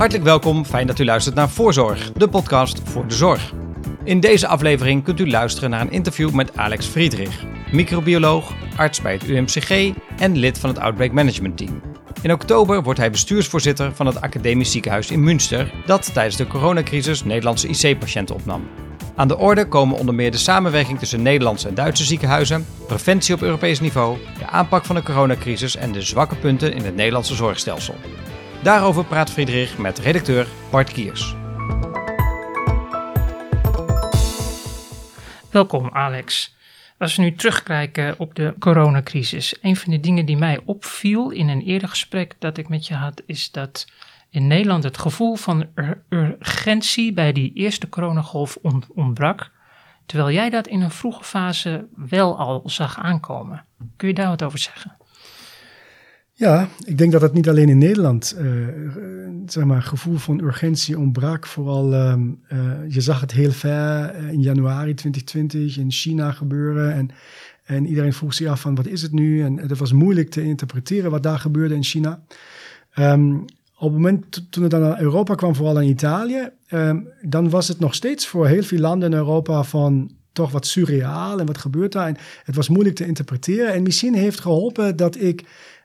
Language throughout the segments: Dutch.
Hartelijk welkom, fijn dat u luistert naar Voorzorg, de podcast voor de zorg. In deze aflevering kunt u luisteren naar een interview met Alex Friedrich, microbioloog, arts bij het UMCG en lid van het Outbreak Management Team. In oktober wordt hij bestuursvoorzitter van het Academisch Ziekenhuis in Münster, dat tijdens de coronacrisis Nederlandse IC-patiënten opnam. Aan de orde komen onder meer de samenwerking tussen Nederlandse en Duitse ziekenhuizen, preventie op Europees niveau, de aanpak van de coronacrisis en de zwakke punten in het Nederlandse zorgstelsel. Daarover praat Friedrich met redacteur Bart Kiers. Welkom Alex. Als we nu terugkijken op de coronacrisis, een van de dingen die mij opviel in een eerder gesprek dat ik met je had, is dat in Nederland het gevoel van urgentie bij die eerste coronagolf ontbrak, terwijl jij dat in een vroege fase wel al zag aankomen. Kun je daar wat over zeggen? Ja, ik denk dat het niet alleen in Nederland, uh, zeg maar, gevoel van urgentie ontbrak. Vooral, uh, je zag het heel ver in januari 2020 in China gebeuren. En, en iedereen vroeg zich af van wat is het nu? En het was moeilijk te interpreteren wat daar gebeurde in China. Um, op het moment toen het dan naar Europa kwam, vooral in Italië, um, dan was het nog steeds voor heel veel landen in Europa van toch wat surreaal en wat gebeurt daar. En het was moeilijk te interpreteren. En misschien heeft geholpen dat ik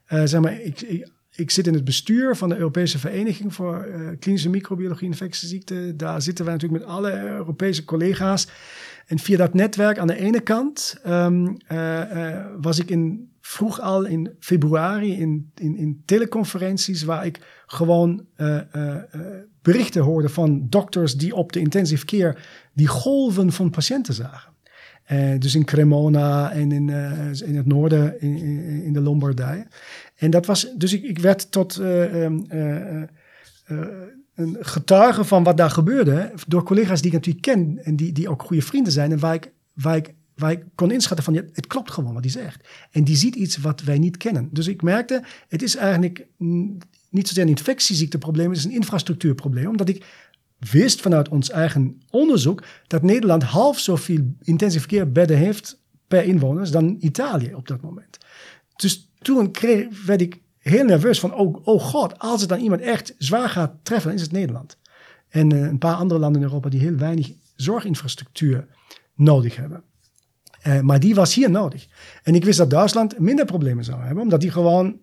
uh, zeg maar, ik, ik, zit in het bestuur van de Europese Vereniging voor uh, Klinische Microbiologie en Infectieziekten. Daar zitten wij natuurlijk met alle Europese collega's. En via dat netwerk aan de ene kant um, uh, was ik in, vroeg al in februari in, in, in teleconferenties waar ik gewoon berichten hoorde van dokters die op de intensive care die golven van patiënten zagen. Uh, dus in Cremona en in, uh, in het noorden, in, in, de Lombardije. En dat was, dus ik, ik werd tot uh, een getuige van wat daar gebeurde. Door collega's die ik natuurlijk ken en die, die ook goede vrienden zijn. En waar ik, waar ik, waar ik kon inschatten van, ja, het klopt gewoon wat hij zegt. En die ziet iets wat wij niet kennen. Dus ik merkte, het is eigenlijk niet zozeer een infectieziekteprobleem, het is een infrastructuurprobleem. Omdat ik wist vanuit ons eigen onderzoek dat Nederland half zoveel intensive care bedden heeft per inwoners dan Italië op dat moment. Dus toen werd ik heel nerveus van, oh, oh god, als het dan iemand echt zwaar gaat treffen, dan is het Nederland. En uh, een paar andere landen in Europa die heel weinig zorginfrastructuur nodig hebben. Uh, maar die was hier nodig. En ik wist dat Duitsland minder problemen zou hebben, omdat die gewoon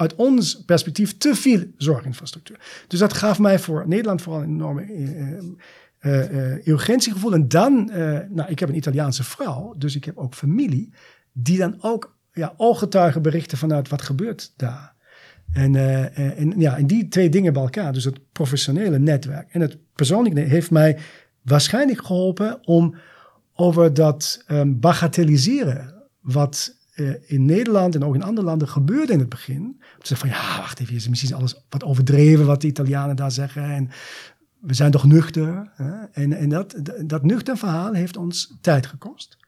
uit ons perspectief te veel zorginfrastructuur. Dus dat gaf mij voor Nederland vooral een enorme uh, uh, urgentiegevoel. En dan, nou, ik heb een Italiaanse vrouw, dus ik heb ook familie, die dan ook ja, ooggetuigen berichten vanuit wat gebeurt daar. En, en, ja, en die twee dingen bij elkaar, dus het professionele netwerk en het persoonlijke, heeft mij waarschijnlijk geholpen om over dat um, bagatelliseren wat uh, in Nederland en ook in andere landen gebeurde in het begin. Om te zeggen van ja, wacht even, is misschien alles wat overdreven wat de Italianen daar zeggen. En we zijn toch nuchter. Hè? En, en dat, dat nuchter verhaal heeft ons tijd gekost.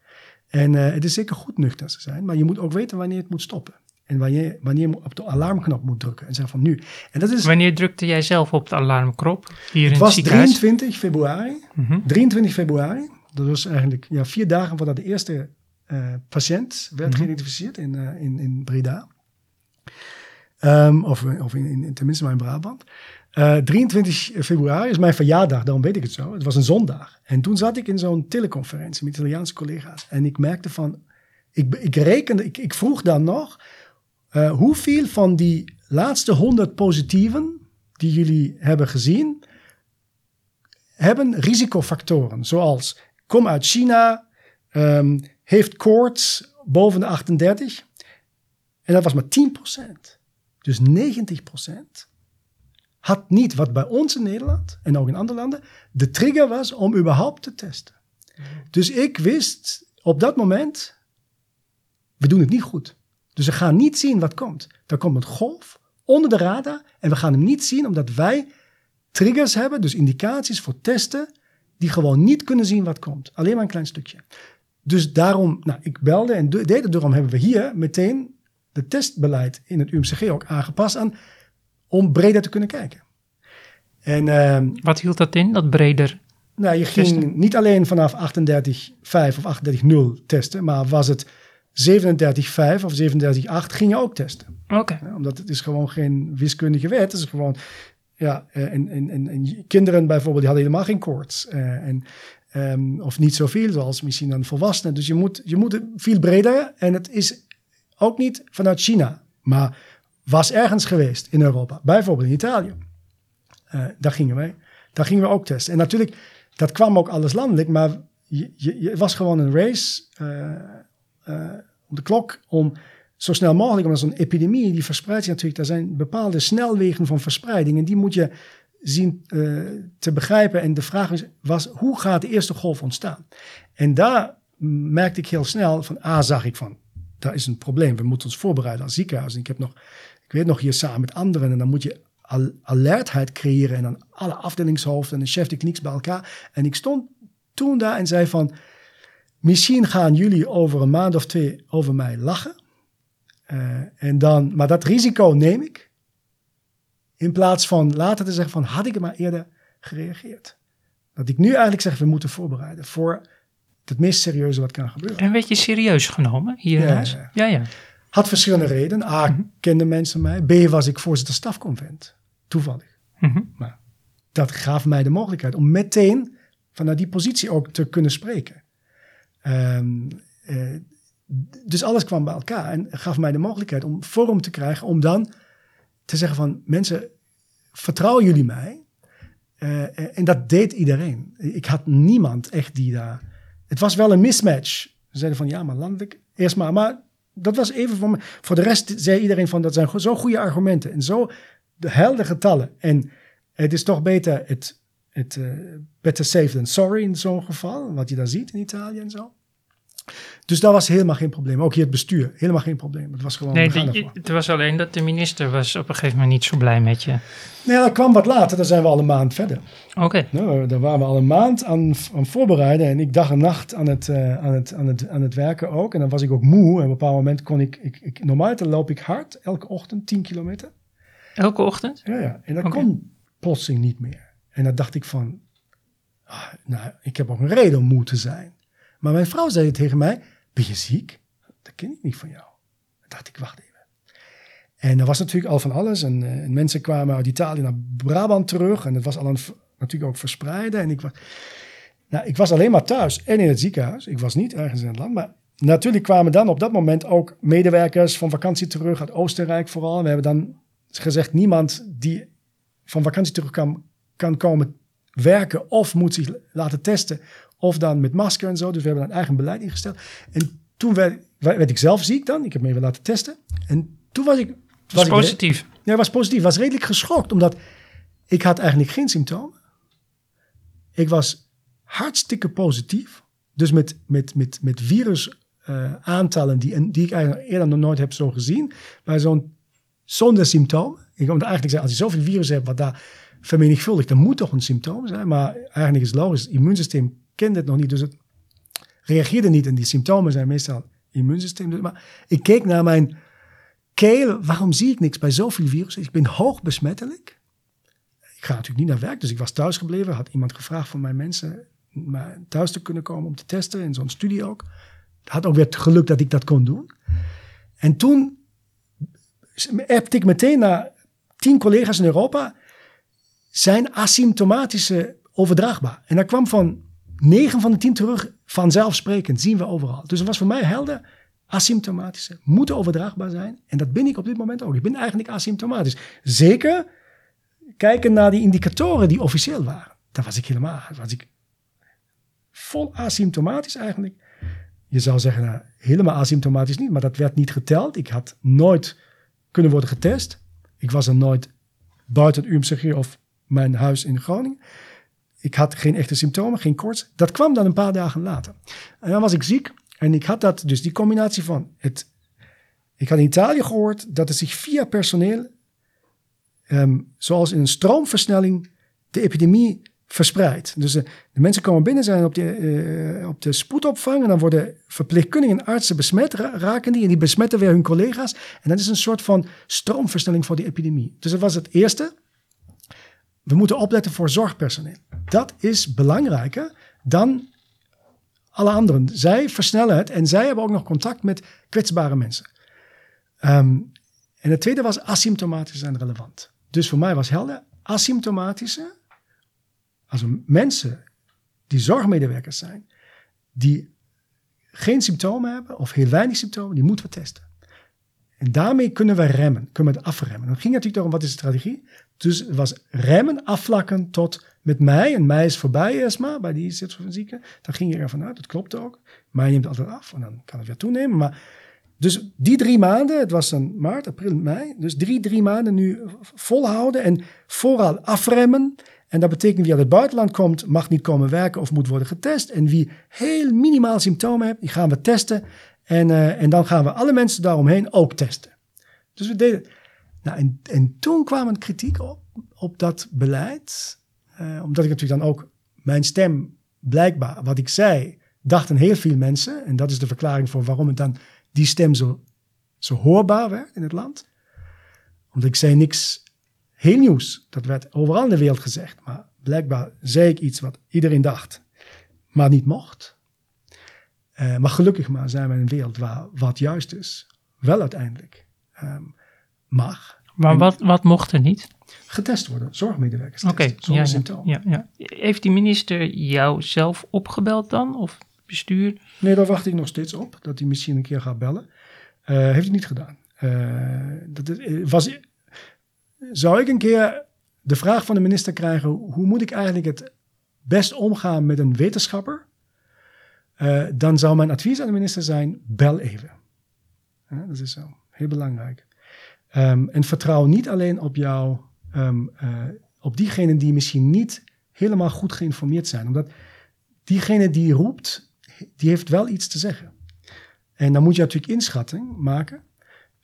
En uh, het is zeker goed nuchter te zijn, maar je moet ook weten wanneer het moet stoppen. En wanneer, wanneer je op de alarmknop moet drukken. En zeggen van nu. En dat is, wanneer drukte jij zelf op de alarmknop? Hier het in was het 23 februari. Mm -hmm. 23 februari. Dat was eigenlijk ja, vier dagen voordat de eerste patiënt werd mm -hmm. geïdentificeerd in, uh, in, in Breda. Um, of of in, in, tenminste maar in Brabant. Uh, eh, 23 februari is mijn verjaardag, daarom weet ik het zo. Het was een zondag. En toen zat ik in zo'n teleconferentie met Italiaanse collega's. En ik merkte van, ik, ik rekende, ik, ik vroeg dan nog, uh, hoeveel van die laatste 100 positieven die jullie hebben gezien, hebben risicofactoren. Zoals, kom uit China, um, heeft koorts boven de 38. En dat was maar 10%. Dus 90% had niet wat bij ons in Nederland en ook in andere landen de trigger was om überhaupt te testen. Dus ik wist op dat moment, we doen het niet goed. Dus we gaan niet zien wat komt. Er komt een golf onder de radar en we gaan hem niet zien omdat wij triggers hebben, dus indicaties voor testen, die gewoon niet kunnen zien wat komt. Alleen maar een klein stukje. Dus daarom, nou, ik belde en deed het, daarom hebben we hier meteen de testbeleid in het UMCG ook aangepast aan, om breder te kunnen kijken. En, uh, Wat hield dat in, dat breder? Nou, je ging testen? niet alleen vanaf 38.5 of 38.0 testen, maar was het 37.5 of 37.8 ging je ook testen. Oké. Okay. Ja, omdat het is gewoon geen wiskundige wet, het is gewoon Ja, eh, en, en, en, en kinderen bijvoorbeeld, die hadden helemaal geen koorts. Eh, en, ehm, of niet zoveel zoals misschien dan volwassenen. Dus je moet, je moet veel breder. En het is ook niet vanuit China, maar was ergens geweest in Europa. Bijvoorbeeld in Italië. Eh, daar gingen wij. Daar gingen we ook testen. En natuurlijk, dat kwam ook alles landelijk, maar je, je, het was gewoon een race eh, om de klok om zo snel mogelijk, omdat zo'n epidemie, die verspreidt zich natuurlijk, er zijn bepaalde snelwegen van verspreiding en die moet je zien eh, te begrijpen. En de vraag was, hoe gaat de eerste golf ontstaan? En daar merkte ik heel snel van, A, zag ik van, daar is een probleem. We moeten ons voorbereiden als ziekenhuis. En ik heb nog, ik weet nog hier samen met anderen en dan moet je al- alertheid creëren en dan alle afdelingshoofden en de chef de klinieks bij elkaar. En ik stond toen daar en zei van, misschien gaan jullie over een maand of twee over mij lachen. Eh, en dan, maar dat risico neem ik. In plaats van later te zeggen van, had ik er maar eerder gereageerd. Dat ik nu eigenlijk zeg, we moeten voorbereiden voor het meest serieuze wat kan gebeuren. En werd je serieus genomen hiernaast? Ja, Ja, ja. Had verschillende redenen. A, kenden mensen mij. B, was ik voorzitter stafconvent. Toevallig. Mhm. Maar dat gaf mij de mogelijkheid om meteen vanuit die positie ook te kunnen spreken. Ehm, eh, dus alles kwam bij elkaar en gaf mij de mogelijkheid om vorm te krijgen om dan te zeggen van mensen, vertrouwen jullie mij? Eh, en dat deed iedereen. Ik had niemand echt die daar... Het was wel een mismatch. Ze zeiden van ja, maar landelijk, eerst maar. Maar dat was even voor me. Voor de rest zei iedereen van dat zijn zo goede argumenten en zo de helder getallen. En het is toch beter, het, het eh, better safe than sorry in zo'n geval, wat je daar ziet in Italië en zo. Dus dat was helemaal geen probleem. Ook hier het bestuur, helemaal geen probleem. Het was gewoon, Nee, het was alleen dat de minister was op een gegeven moment niet zo blij met je. Nee, dat kwam wat later, dan zijn we al een maand verder. Oké. Nou, daar waren we al een maand aan, aan voorbereiden. En ik dag en nacht aan het, eh, aan, het, aan, het, aan het werken ook. En dan was ik ook moe. En op een bepaald moment kon ik... ik, ik normaal loop ik hard, elke ochtend 10 kilometer. Elke ochtend? Ja, ja. En dat kon plotseling niet meer. En dan dacht ik van... ah, nou, ik heb ook een reden om moe te zijn. Maar mijn vrouw zei tegen mij... Ben je ziek? Dat ken ik niet van jou. Dan dacht ik, wacht even. En er was natuurlijk al van alles. En, eh, en mensen kwamen uit Italië naar Brabant terug. En het was al een, natuurlijk ook verspreiden. En ik was, nou, ik was alleen maar thuis en in het ziekenhuis. Ik was niet ergens in het land. Maar natuurlijk kwamen dan op dat moment ook medewerkers van vakantie terug. Uit Oostenrijk vooral. We hebben dan gezegd, niemand die van vakantie terug kan komen werken of moet zich laten testen. Of dan met masker en zo. Dus we hebben een eigen beleid ingesteld. En toen werd, werd ik zelf ziek dan. Ik heb me even laten testen. En toen was ik... Is ik- positief. Nee, was positief. was redelijk geschokt, omdat ik had eigenlijk geen symptomen. Ik was hartstikke positief. Dus met, met, met, met virus eh, aantallen die, die ik eigenlijk eerder nog nooit heb zo gezien. Maar zo'n, zonder symptomen. Ik moet eigenlijk zeggen, als je zoveel virus hebt wat daar vermenigvuldigt, dan moet toch een symptoom zijn. Maar eigenlijk is het logisch, het immuunsysteem kent het nog niet. Dus het reageerde niet. En die symptomen zijn meestal immuunsysteem. Maar ik keek naar mijn keel, waarom zie ik niks bij zoveel virussen? Ik ben hoog besmettelijk. Ik ga natuurlijk niet naar werk, dus ik was thuis gebleven. Had iemand gevraagd van mijn mensen maar thuis te kunnen komen om te testen, in zo'n studie ook. Had ook weer het geluk dat ik dat kon doen. En toen appte ik meteen naar tien collega's in Europa. Zijn asymptomatische overdraagbaar? En dat kwam van negen van de tien terug vanzelfsprekend. Zien we overal. Dus het was voor mij helder asymptomatische moeten overdraagbaar zijn. En dat ben ik op dit moment ook. Ik ben eigenlijk asymptomatisch. Zeker kijken naar die indicatoren die officieel waren. Daar was ik helemaal, was ik vol asymptomatisch eigenlijk. Je zou zeggen, nou, helemaal asymptomatisch niet, maar dat werd niet geteld. Ik had nooit kunnen worden getest. Ik was er nooit buiten UMCG of mijn huis in Groningen. Ik had geen echte symptomen, geen koorts. Dat kwam dan een paar dagen later. En dan was ik ziek. En ik had dat, dus die combinatie van het. Ik had in Italië gehoord dat het zich via personeel, ehm, zoals in een stroomversnelling, de epidemie verspreidt. Dus de, de mensen komen binnen, zijn op de, eh, op de spoedopvang en dan worden verpleegkundigen en artsen besmet, ra- raken die en die besmetten weer hun collega's. En dat is een soort van stroomversnelling voor die epidemie. Dus dat was het eerste. We moeten opletten voor zorgpersoneel. Dat is belangrijker dan alle anderen. Zij versnellen het en zij hebben ook nog contact met kwetsbare mensen. Ehm, en het tweede was asymptomatisch en relevant. Dus voor mij was helder, asymptomatische, also mensen die zorgmedewerkers zijn, die geen symptomen hebben of heel weinig symptomen, die moeten we testen. En daarmee kunnen we remmen, kunnen we het afremmen. Dan ging natuurlijk om wat is de strategie. Dus het was remmen, afvlakken tot met mei. En mei is voorbij, Esma, bij die zieken. Dan ging je ervan uit, dat klopt ook. Mei neemt altijd af en dan kan het weer toenemen. Maar dus die drie maanden, het was dan maart, april, mei. Dus drie, drie maanden nu volhouden en vooral afremmen. En dat betekent wie uit het buitenland komt, mag niet komen werken of moet worden getest. En wie heel minimaal symptomen heeft, die gaan we testen. En, uh, en dan gaan we alle mensen daaromheen ook testen. Dus we deden. Nou, en, en toen kwam een kritiek op, dat beleid. Uh, omdat ik natuurlijk dan ook mijn stem, blijkbaar, wat ik zei, dachten heel veel mensen. En dat is de verklaring voor waarom het dan die stem zo, zo hoorbaar werd in het land. Omdat ik zei niks heel nieuws. Dat werd overal in de wereld gezegd. Maar blijkbaar zei ik iets wat iedereen dacht, maar niet mocht. Uh, maar gelukkig maar zijn we in een wereld waar wat juist is, wel uiteindelijk um, mag. Maar wat, wat mocht er niet? Getest worden, zorgmedewerkers. Oké, okay, zonder ja, symptomen. Ja, ja. Heeft die minister jou zelf opgebeld dan? Of bestuur? Nee, daar wacht ik nog steeds op, dat hij misschien een keer gaat bellen. Uh, heeft hij niet gedaan. Uh, dat was, zou ik een keer de vraag van de minister krijgen: hoe moet ik eigenlijk het best omgaan met een wetenschapper? Uh, dan zou mijn advies aan de minister zijn: bel even. Dat is zo, heel belangrijk. Um, en vertrouw niet alleen op jou, um, uh, op diegenen die misschien niet helemaal goed geïnformeerd zijn. Omdat diegene die roept, die heeft wel iets te zeggen. En dan moet je natuurlijk inschatting maken.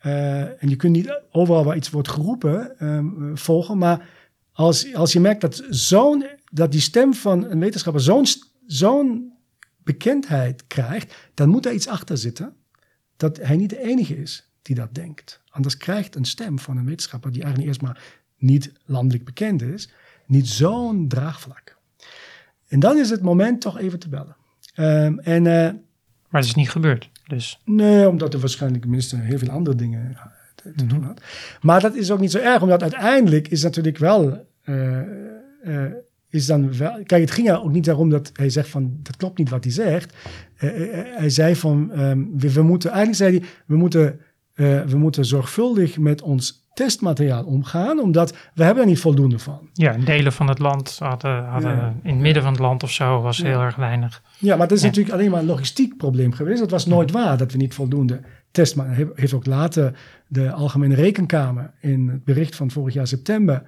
Uh, en je kunt niet overal waar iets wordt geroepen um, volgen. Maar als, als je merkt dat, zo'n, dat die stem van een wetenschapper zo'n zo'n bekendheid krijgt, dan moet er iets achter zitten dat hij niet de enige is die dat denkt. Anders krijgt een stem van een wetenschapper die eigenlijk eerst maar niet landelijk bekend is, niet zo'n draagvlak. En dan is het moment toch even te bellen. Um, en, uh, maar het is niet gebeurd. Dus. Nee, omdat er waarschijnlijk minister heel veel andere dingen te, te doen had. Maar dat is ook niet zo erg, omdat uiteindelijk is natuurlijk wel. Uh, uh, is dan wel. Kijk, het ging er ook niet daarom dat hij zegt van dat klopt niet wat hij zegt. hij zei van um, we, we, moeten, eigenlijk zei hij, we moeten, we moeten zorgvuldig met ons testmateriaal omgaan, omdat we hebben er niet voldoende van. Ja, delen van het land hadden, hadden ja. in het midden van het land of zo was heel erg weinig. Ja, maar dat is natuurlijk alleen maar een logistiek probleem geweest. Het was nooit waar dat we niet voldoende testmateriaal heeft ook later de Algemene Rekenkamer in het bericht van vorig jaar september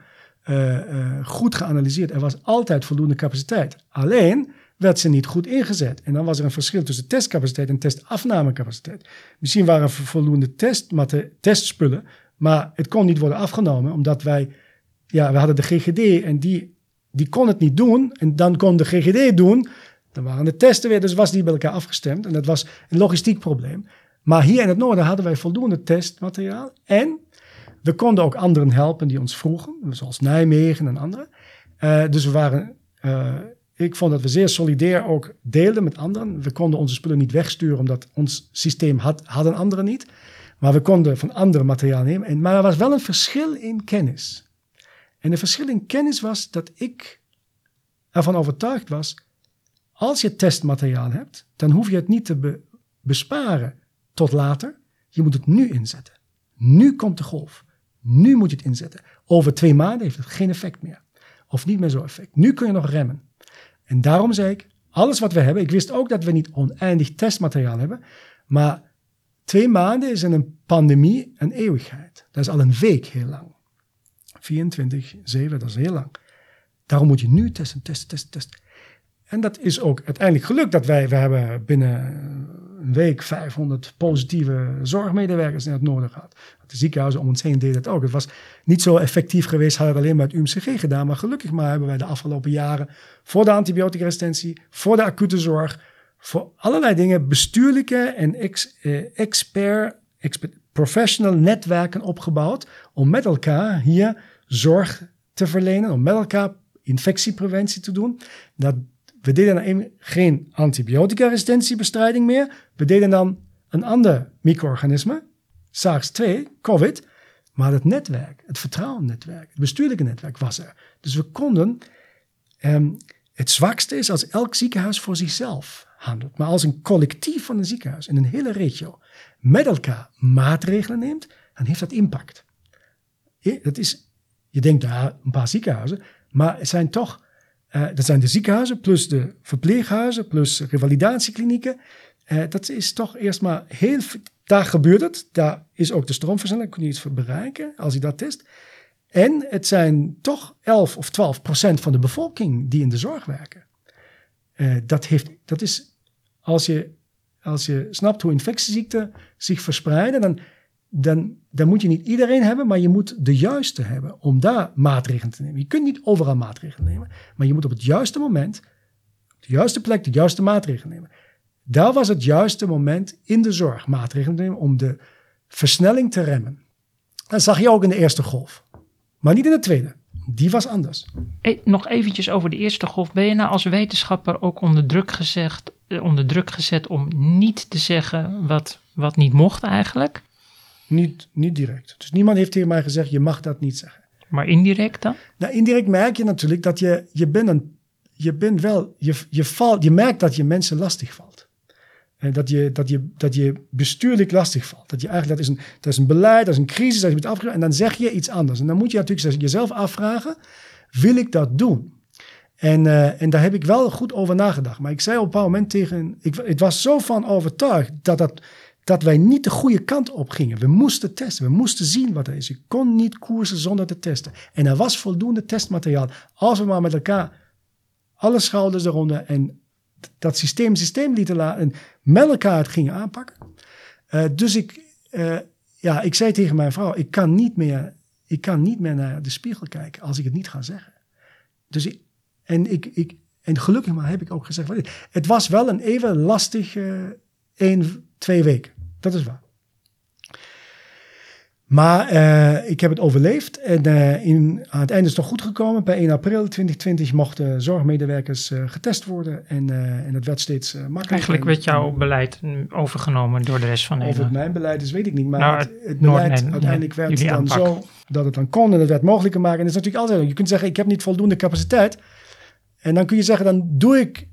uh, uh, goed geanalyseerd. Er was altijd voldoende capaciteit. Alleen werd ze niet goed ingezet. En dan was er een verschil tussen testcapaciteit en testafnamecapaciteit. Misschien waren er voldoende testspullen, maar het kon niet worden afgenomen, omdat wij, ja, we hadden de GGD en die, die kon het niet doen. En dan kon de GGD doen. Dan waren de testen weer, dus was die bij elkaar afgestemd. En dat was een logistiek probleem. Maar hier in het noorden hadden wij voldoende testmateriaal. En we konden ook anderen helpen die ons vroegen, zoals Nijmegen en anderen. Uh, dus we waren, uh, ik vond dat we zeer solidair ook deelden met anderen. We konden onze spullen niet wegsturen, omdat ons systeem had, hadden anderen niet. Maar we konden van andere materiaal nemen. En, maar er was wel een verschil in kennis. En het verschil in kennis was dat ik ervan overtuigd was, als je testmateriaal hebt, dan hoef je het niet te be besparen tot later. Je moet het nu inzetten. Nu komt de golf. Nu moet je het inzetten. Over twee maanden heeft het geen effect meer. Of niet meer zo effect. Nu kun je nog remmen. En daarom zei ik, alles wat we hebben, ik wist ook dat we niet oneindig testmateriaal hebben, maar twee maanden is in een pandemie een eeuwigheid. Dat is al een week heel lang. 24, 7, dat is heel lang. Daarom moet je nu testen, testen, testen, testen. En dat is ook uiteindelijk gelukt dat wij, we hebben binnen een week 500 positieve zorgmedewerkers in het noorden gehad. De ziekenhuizen om ons heen deden het ook. Het was niet zo effectief geweest, hadden we alleen maar het UMCG gedaan. Maar gelukkig maar hebben wij de afgelopen jaren voor de antibioticaresistentie, voor de acute zorg, voor allerlei dingen bestuurlijke en eh, expert, expert, professional netwerken opgebouwd om met elkaar hier zorg te verlenen, om met elkaar infectiepreventie te doen. Dat we deden dan geen antibiotica-resistentiebestrijding meer. We deden dan een ander micro-organisme, SARS-2, COVID. Maar het netwerk, het vertrouwennetwerk, het bestuurlijke netwerk was er. Dus we konden. ehm, het zwakste is als elk ziekenhuis voor zichzelf handelt. Maar als een collectief van een ziekenhuis in een hele regio met elkaar maatregelen neemt, dan heeft dat impact. Dat is, je denkt, ja, een paar ziekenhuizen, maar het zijn toch, eh, dat zijn de ziekenhuizen plus de verpleeghuizen plus revalidatieklinieken. Eh, dat is toch eerst maar heel, daar gebeurt het. Daar is ook de stroomversnelling, kun je iets bereiken als je dat test. En het zijn toch 11 of 12 procent van de bevolking die in de zorg werken. Eh, dat, heeft, dat is, als je, als je snapt hoe infectieziekten zich verspreiden, dan, dan, dan moet je niet iedereen hebben, maar je moet de juiste hebben om daar maatregelen te nemen. Je kunt niet overal maatregelen nemen, maar je moet op het juiste moment, op de juiste plek, de juiste maatregelen nemen. Daar was het juiste moment in de zorg maatregelen te nemen om de versnelling te remmen. Dat zag je ook in de eerste golf, maar niet in de tweede. Die was anders. Nog eventjes over de eerste golf. Ben je nou als wetenschapper ook onder druk, gezegd, eh, onder druk gezet om niet te zeggen wat, wat niet mocht eigenlijk? Niet, niet direct. Dus niemand heeft tegen mij gezegd, je mag dat niet zeggen. Maar indirect dan? Nou, indirect merk je natuurlijk dat je, je bent een, je bent wel, je, je, valt, je merkt dat je mensen lastig valt. En dat je, dat, je, dat je bestuurlijk lastig valt. Dat je eigenlijk, dat is een, dat is een beleid, dat is een crisis, dat je moet afgeven. En dan zeg je iets anders. En dan moet je natuurlijk jezelf afvragen, wil ik dat doen? En, eh, en daar heb ik wel goed over nagedacht. Maar ik zei op een bepaald moment tegen, ik, ik was zo van overtuigd dat, dat, dat wij niet de goede kant op gingen. We moesten testen, we moesten zien wat er is. Je kon niet koersen zonder te testen. En er was voldoende testmateriaal. Als we maar met elkaar alle schouders eronder en dat systeem systeem lieten laten en met elkaar het gingen aanpakken. Uh, dus ik, uh, ja, ik zei tegen mijn vrouw, ik kan niet meer, ik kan niet meer naar de spiegel kijken als ik het niet ga zeggen. Dus ik, en, ik, ik, en gelukkig maar heb ik ook gezegd, het was wel een even lastig uh, één, twee weken. Dat is waar. Maar uh, ik heb het overleefd en uh, in, aan het einde is het toch goed gekomen. Bij 1 april 2020 mochten zorgmedewerkers uh, getest worden en, en dat werd steeds makkelijker. Eigenlijk werd jouw beleid overgenomen door de rest van Nederland. Of het mijn beleid is, weet ik niet. Maar nou, het, het beleid uiteindelijk werd dan aanpak. zo dat het dan kon en het werd mogelijk gemaakt. En dat is natuurlijk altijd Je kunt zeggen, ik heb niet voldoende capaciteit. En dan kun je zeggen, dan doe ik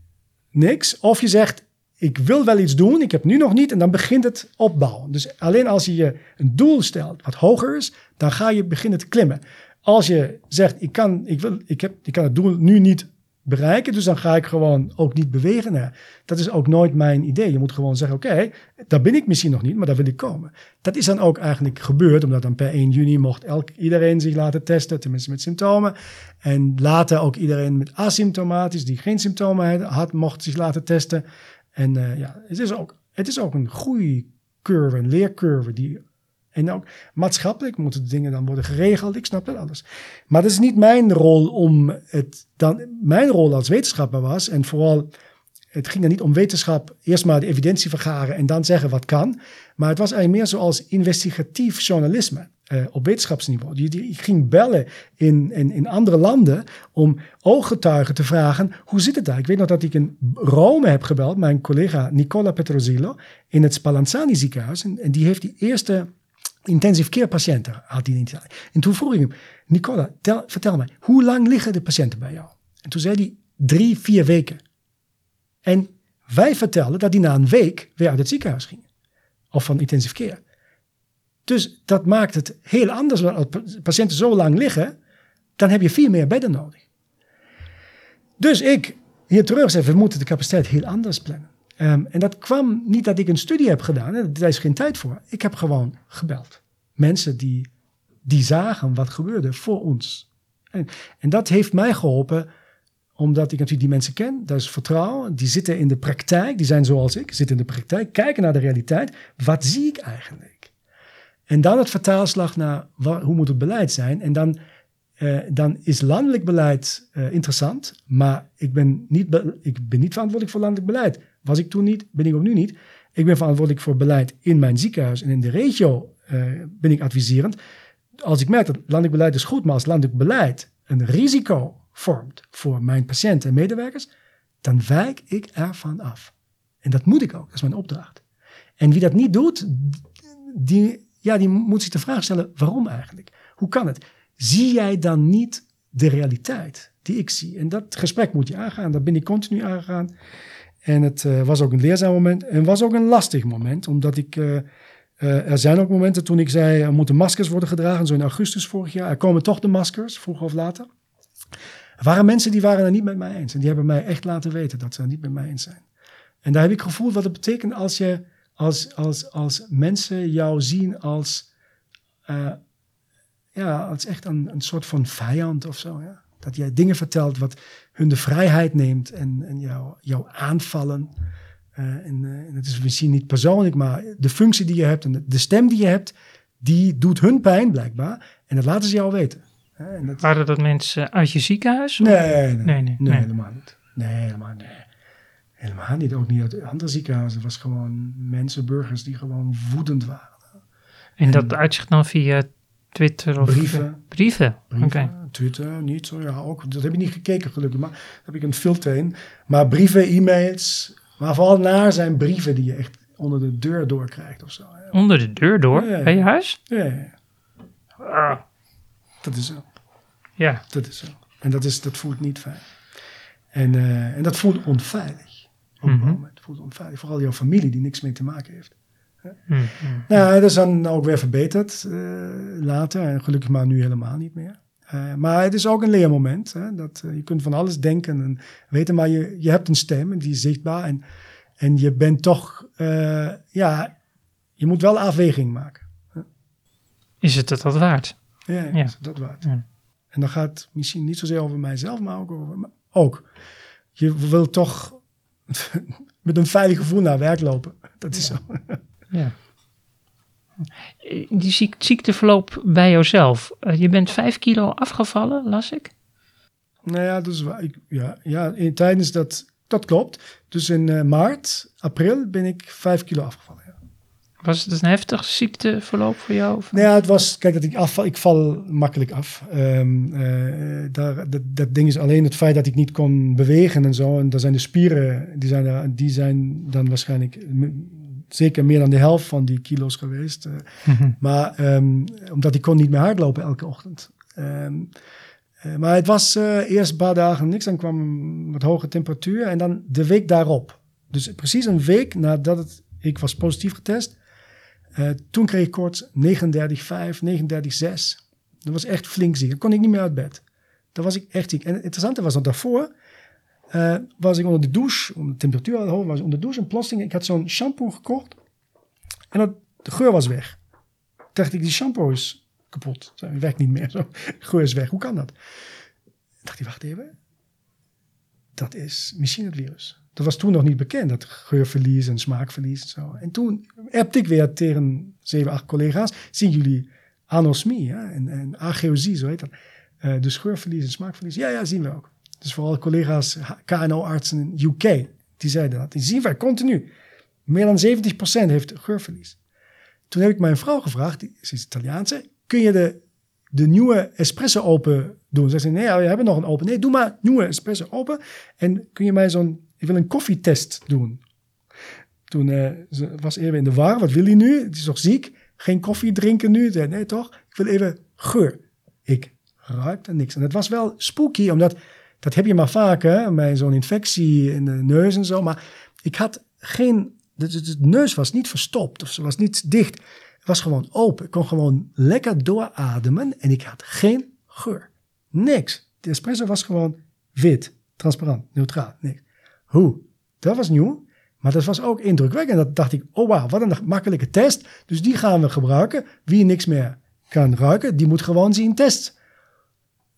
niks. Of je zegt, ik wil wel iets doen, ik heb nu nog niet, en dan begint het opbouwen. Dus alleen als je je een doel stelt wat hoger is, dan ga je beginnen te klimmen. Als je zegt, ik kan, ik wil, ik heb, ik kan het doel nu niet bereiken, dus dan ga ik gewoon ook niet bewegen. Nou, dat is ook nooit mijn idee. Je moet gewoon zeggen, oké, daar ben ik misschien nog niet, maar daar wil ik komen. Dat is dan ook eigenlijk gebeurd, omdat dan per 1 juni mocht elk, iedereen zich laten testen, tenminste met symptomen. En later ook iedereen met asymptomatisch, die geen symptomen had, mocht zich laten testen. En uh, ja, het is, ook, het is ook een groeicurve, een leercurve. Die, en ook maatschappelijk moeten de dingen dan worden geregeld. Ik snap dat alles. Maar dat is niet mijn rol om het dan. Mijn rol als wetenschapper was, en vooral, het ging er niet om wetenschap, eerst maar de evidentie vergaren en dan zeggen wat kan. Maar het was eigenlijk meer zoals investigatief journalisme. Uh, op wetenschapsniveau. Die, die ging bellen in, in, in andere landen om ooggetuigen te vragen, hoe zit het daar? Ik weet nog dat ik in Rome heb gebeld, mijn collega Nicola Petrosillo, in het Spallanzani ziekenhuis. En, die heeft die eerste intensive care patiënten, had in Italië. En toen vroeg ik hem, Nicola, tel, vertel mij, hoe lang liggen de patiënten bij jou? En toen zei hij, drie, vier weken. En wij vertelden dat die na een week weer uit het ziekenhuis gingen. Of van intensive care. Dus dat maakt het heel anders. Als patiënten zo lang liggen, dan heb je veel meer bedden nodig. Dus ik hier terug zei, we moeten de capaciteit heel anders plannen. Um, en dat kwam niet dat ik een studie heb gedaan, daar is geen tijd voor. Ik heb gewoon gebeld. Mensen die, die zagen wat gebeurde voor ons. En, en dat heeft mij geholpen, omdat ik natuurlijk die mensen ken. Dat is vertrouwen. Die zitten in de praktijk, die zijn zoals ik, zitten in de praktijk, kijken naar de realiteit. Wat zie ik eigenlijk? En dan het vertaalslag naar hoe moet het beleid zijn. En dan, uh, dan is landelijk beleid uh, interessant, maar ik ben, niet ik ben niet verantwoordelijk voor landelijk beleid. Was ik toen niet, ben ik ook nu niet. Ik ben verantwoordelijk voor beleid in mijn ziekenhuis en in de regio uh, ben ik adviserend. Als ik merk dat landelijk beleid is goed, maar als landelijk beleid een risico vormt voor mijn patiënten en medewerkers, dan wijk ik ervan af. En dat moet ik ook, dat is mijn opdracht. En wie dat niet doet, die, ja, die moet zich de vraag stellen, waarom eigenlijk? Hoe kan het? Zie jij dan niet de realiteit die ik zie? En dat gesprek moet je aangaan. Dat ben ik continu aangegaan. En het uh, was ook een leerzaam moment. En was ook een lastig moment, omdat ik... Uh, uh, er zijn ook momenten toen ik zei, er moeten maskers worden gedragen. Zo in augustus vorig jaar. Er komen toch de maskers, vroeger of later. Er waren mensen die waren het niet met mij eens. En die hebben mij echt laten weten dat ze het niet met mij eens zijn. En daar heb ik gevoeld wat het betekent als, je, als, als, als mensen jou zien als, uh, ja, als echt een, een soort van vijand of zo. Ja? Dat jij dingen vertelt wat hun de vrijheid neemt en, en jou, jou aanvallen. Uh, en, uh, en het is misschien niet persoonlijk, maar de functie die je hebt en de, de stem die je hebt, die doet hun pijn blijkbaar. En dat laten ze jou weten. En dat... Waren dat mensen uit je ziekenhuis? Nee nee nee, nee, nee, nee, helemaal niet. Nee, helemaal niet. Helemaal niet. Ook niet uit andere ziekenhuizen. Het was gewoon mensen, burgers die gewoon woedend waren. En dat uitzicht dan via Twitter of brieven? Brieven, brieven okay. Twitter, niet zo. Ja, ook, dat heb ik niet gekeken gelukkig, maar daar heb ik een filter in. Maar brieven, e-mails, maar vooral naar zijn brieven die je echt onder de deur doorkrijgt of zo. Onder de deur door? Ja, Bij je huis? Ja, ja. Ah. Dat is zo. Ja. Dat is zo. En dat, is, dat voelt niet fijn. En, uh, en dat voelt onveilig. Mm -hmm. voelt onveilig. Vooral jouw familie die niks mee te maken heeft. Mm -hmm. Nou, dat is dan ook weer verbeterd uh, later. En gelukkig maar nu helemaal niet meer. Uh, maar het is ook een leermoment. Hè, dat, je kunt van alles denken en weten, maar je, je hebt een stem en die is zichtbaar. En, en je bent toch, ja, je moet wel afweging maken. Is het het dat waard? Ja, ja. Is het dat waard. Ja. En dan gaat het misschien niet zozeer over mijzelf, maar ook over... Maar ook, je wil toch met een veilig gevoel naar werk lopen. Dat is ja. zo. ja. Die ziek ziekteverloop bij jouzelf. Uh, je bent vijf kilo afgevallen, las ik. Nou ja, dus, ik, ja, ja in, tijdens dat, dat klopt. Dus in uh, maart, april ben ik vijf kilo afgevallen. Was het een heftig ziekteverloop voor jou? Of? Nou ja, het was, kijk, dat ik afval, ik val makkelijk af. Um, uh, daar, dat, dat, ding is alleen het feit dat ik niet kon bewegen en zo. En daar zijn de spieren, die zijn, die zijn dan waarschijnlijk zeker meer dan de helft van die kilo's geweest. Uh, mm-hmm. Maar um, omdat ik kon niet meer hardlopen elke ochtend. Um, uh, maar het was eerst een paar dagen niks, dan kwam wat hoge temperatuur en dan de week daarop. Dus precies een week nadat het, ik was positief getest, uh, toen kreeg ik koorts 39,5, 39,6. Dat was echt flink ziek. Dan kon ik niet meer uit bed. Dan was ik echt ziek. En het interessante was dat daarvoor uh, was ik onder de douche, om de temperatuur te houden, was onder de douche en plotseling, ik had zo'n shampoo gekocht en dat, de geur was weg. Toen dacht ik, die shampoo is kapot. Het werkt niet meer. Zo. Geur is weg. Hoe kan dat? Toen dacht ik, wacht even. Dat is misschien het virus. Dat was toen nog niet bekend, dat geurverlies en smaakverlies en. En toen appte ik weer tegen zeven, acht collega's. Zien jullie anosmie en, en zo heet dat. Uh, dus geurverlies en smaakverlies. Ja, ja, zien we ook. Dus vooral collega's, KNO-artsen in UK, die zeiden dat. Die zien wij continu. Meer dan 70% heeft geurverlies. Toen heb ik mijn vrouw gevraagd, die is Italiaanse, kun je de, de nieuwe espresso open doen? Ze zei, nee, we hebben nog een open. Nee, doe maar nieuwe espresso open. En kun je mij zo'n ik wil een koffietest doen. Toen uh, was even in de war. Wat wil hij nu? Het is toch ziek? Geen koffie drinken nu? Zei, nee, toch? Ik wil even geur. Ik ruikte niks. En het was wel spooky, omdat dat heb je maar vaak, hè, bij zo'n infectie in de neus en zo. Maar ik had geen, de, neus was niet verstopt of ze was niet dicht. Het was gewoon open. Ik kon gewoon lekker doorademen en ik had geen geur. Niks. De espresso was gewoon wit, transparant, neutraal, niks. Hoe? Dat was nieuw. Maar dat was ook indrukwekkend. Dat dacht ik, oh wauw, wat een makkelijke test. Dus die gaan we gebruiken. Wie niks meer kan ruiken, die moet gewoon zien test.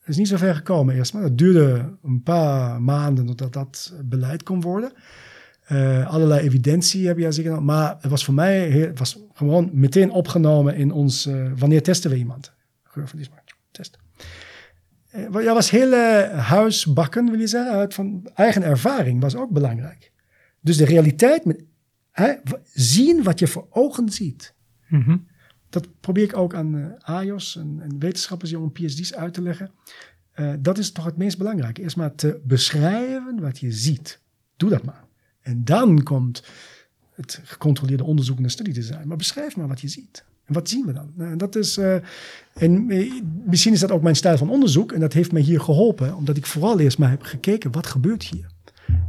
Is niet zo ver gekomen eerst, maar het duurde een paar maanden totdat dat beleid kon worden. Uh, allerlei evidentie heb je zeker. Maar het was voor mij was gewoon meteen opgenomen in ons. Uh, wanneer testen we iemand? Geurverliesmarkt testen. Uh, ja, was heel huisbakken, wil je zeggen, uit van eigen ervaring was ook belangrijk. Dus de realiteit met zien wat je voor ogen ziet. Mm -hmm. Dat probeer ik ook aan uh, AJOS en, en, wetenschappers om PhD's uit te leggen. Uh, dat is toch het meest belangrijke. Eerst maar te beschrijven wat je ziet. Doe dat maar. En dan komt het gecontroleerde onderzoek en de studie te zijn. Maar beschrijf maar wat je ziet. En wat zien we dan? Nou, dat is, uh, en eh, misschien is dat ook mijn stijl van onderzoek. En dat heeft mij hier geholpen, omdat ik vooral eerst maar heb gekeken, wat gebeurt hier?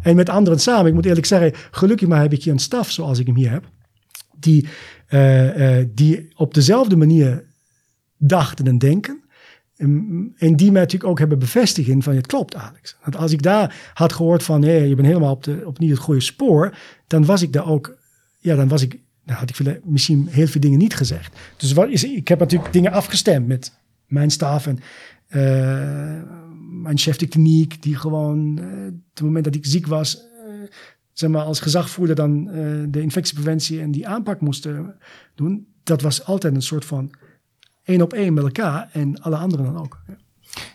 En met anderen samen, ik moet eerlijk zeggen, gelukkig maar heb ik hier een staf zoals ik hem hier heb. Die, uh, die op dezelfde manier dachten en denken. En die mij natuurlijk ook hebben bevestigd van het klopt Alex. Want als ik daar had gehoord van je bent helemaal op, de, op niet het goede spoor. Dan was ik daar ook, ja dan was ik, dan had ik misschien heel veel dingen niet gezegd. Dus wat is, ik heb natuurlijk dingen afgestemd met mijn staf en uh, mijn chef de kliniek. Die gewoon, uh, het moment dat ik ziek was, uh, zeg maar als gezagvoerder dan de infectiepreventie en die aanpak moesten doen. Dat was altijd een soort van één op één met elkaar en alle anderen dan ook.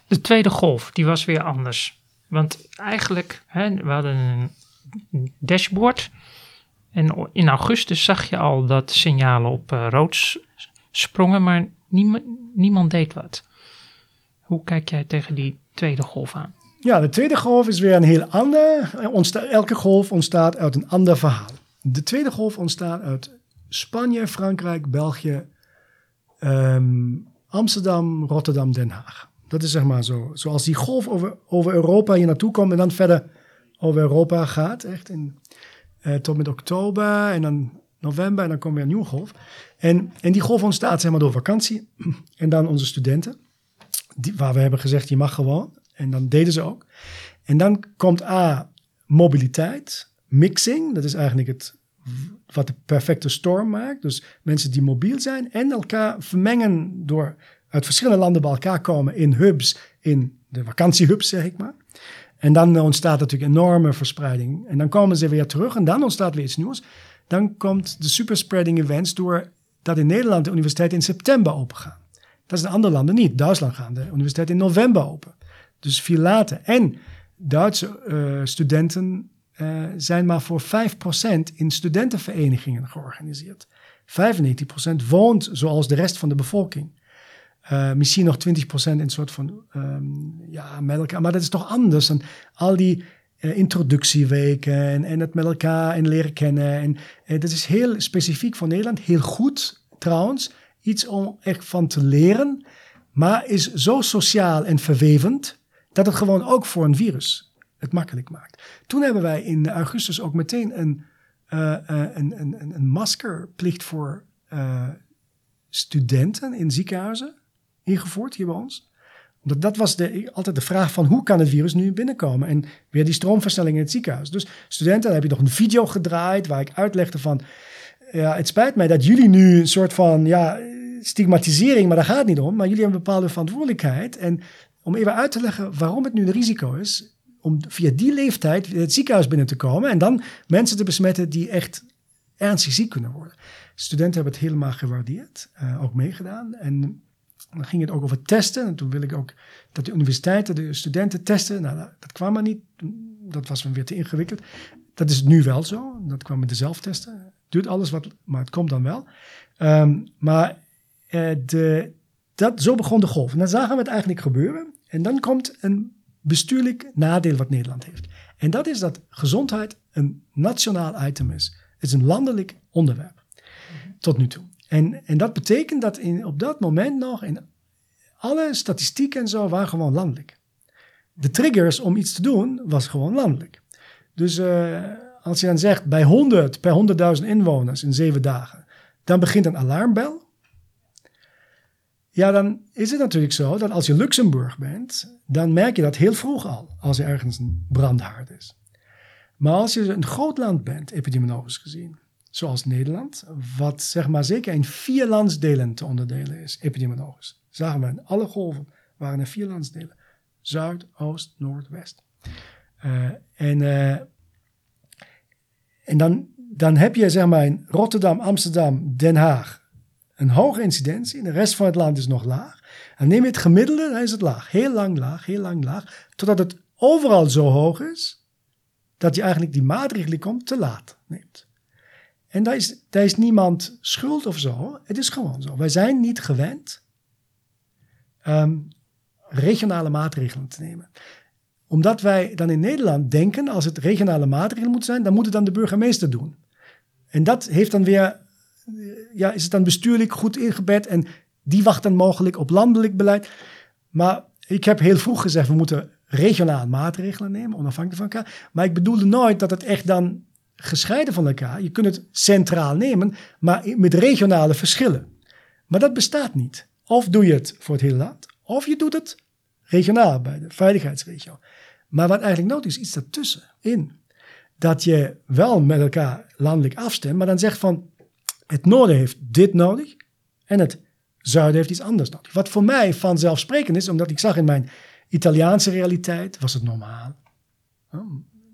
De tweede golf, die was weer anders. Want eigenlijk, hè, we hadden een dashboard. En in augustus zag je al dat signalen op uh, rood sprongen, maar niemand, deed wat. Hoe kijk jij tegen die tweede golf aan? Ja, de tweede golf is weer een heel ander. Elke golf ontstaat uit een ander verhaal. De tweede golf ontstaat uit Spanje, Frankrijk, België, Um, Amsterdam, Rotterdam, Den Haag. Dat is zeg maar zo. Zoals die golf over, over Europa hier naartoe komt en dan verder over Europa gaat. Echt in, uh, tot met oktober en dan november en dan komt weer een nieuwe golf. En, en die golf ontstaat zeg maar door vakantie. En dan onze studenten, die, waar we hebben gezegd je mag gewoon. En dan deden ze ook. En dan komt A, mobiliteit, mixing. Dat is eigenlijk het wat de perfecte storm maakt. Dus mensen die mobiel zijn en elkaar vermengen door uit verschillende landen bij elkaar komen in hubs, in de vakantiehubs zeg ik maar. En dan ontstaat natuurlijk enorme verspreiding. En dan komen ze weer terug en dan ontstaat weer iets nieuws. Dan komt de superspreading events door dat in Nederland de universiteiten in september open gaan. Dat is in andere landen niet. Duitsland gaan de universiteiten in november open. Dus veel later. En Duitse uh, studenten uh, zijn maar voor 5% in studentenverenigingen georganiseerd. 95% woont zoals de rest van de bevolking. Uh, misschien nog 20% in een soort van um, ja, met elkaar. Maar dat is toch anders dan al die uh, introductieweken en, het met elkaar en leren kennen. En, en dat is heel specifiek voor Nederland. Heel goed trouwens. Iets om echt van te leren. Maar is zo sociaal en verwevend dat het gewoon ook voor een virus het makkelijk maakt. Toen hebben wij in augustus ook meteen een, een, een, een, maskerplicht voor studenten in ziekenhuizen ingevoerd hier bij ons. Omdat dat was de, altijd de vraag van hoe kan het virus nu binnenkomen? En weer die stroomversnelling in het ziekenhuis. Dus studenten, dan heb je nog een video gedraaid waar ik uitlegde van... Ja, het spijt mij dat jullie nu een soort van ja, stigmatisering, maar daar gaat het niet om. Maar jullie hebben een bepaalde verantwoordelijkheid. En om even uit te leggen waarom het nu een risico is, om via die leeftijd het ziekenhuis binnen te komen en dan mensen te besmetten die echt ernstig ziek kunnen worden. Studenten hebben het helemaal gewaardeerd, uh, ook meegedaan. En dan ging het ook over testen. En toen wil ik ook dat de universiteiten de studenten testen. Nou, dat kwam maar niet. Dat was weer te ingewikkeld. Dat is nu wel zo. Dat kwam met de zelftesten. Duurt alles wat, maar het komt dan wel. Um, maar uh, de, dat, zo begon de golf. En dan zagen we het eigenlijk gebeuren. En dan komt een bestuurlijk nadeel wat Nederland heeft. En dat is dat gezondheid een nationaal item is. Het is een landelijk onderwerp. Tot nu toe. En, en dat betekent dat in, op dat moment nog in alle statistieken en zo waren gewoon landelijk. De triggers om iets te doen was gewoon landelijk. Dus uh, als je dan zegt bij 100 per 100.000 inwoners in zeven dagen, dan begint een alarmbel. Ja, dan is het natuurlijk zo dat als je Luxemburg bent, dan merk je dat heel vroeg al, als er ergens een brandhaard is. Maar als je een groot land bent, epidemiologisch gezien, zoals Nederland, wat zeg maar zeker in vier landsdelen te onderdelen is, epidemiologisch. Zagen we in alle golven waren er vier landsdelen. Zuid, Oost, Noord, West. Uh, en uh, en dan, dan heb je zeg maar in Rotterdam, Amsterdam, Den Haag, een hoge incidentie. De rest van het land is nog laag. En neem je het gemiddelde, dan is het laag. Heel lang laag, heel lang laag. Totdat het overal zo hoog is, dat je eigenlijk die maatregelen komt te laat neemt. En daar is, daar is niemand schuld of zo. Het is gewoon zo. Wij zijn niet gewend um, regionale maatregelen te nemen omdat wij dan in Nederland denken, als het regionale maatregelen moet zijn, dan moet het dan de burgemeester doen. En dat heeft dan weer, eh, ja, is het dan bestuurlijk goed ingebed en die wacht dan mogelijk op landelijk beleid. Maar ik heb heel vroeg gezegd, we moeten regionaal maatregelen nemen, onafhankelijk van elkaar. Maar ik bedoelde nooit dat het echt dan gescheiden van elkaar. Je kunt het centraal nemen, maar met regionale verschillen. Maar dat bestaat niet. Of doe je het voor het hele land, of je doet het regionaal bij de veiligheidsregio. Maar wat eigenlijk nodig is, iets daartussen in. Dat je wel met elkaar landelijk afstemt, maar dan zegt van het noorden heeft dit nodig en het zuiden heeft iets anders nodig. Wat voor mij vanzelfsprekend is, omdat ik zag in mijn Italiaanse realiteit, was het normaal.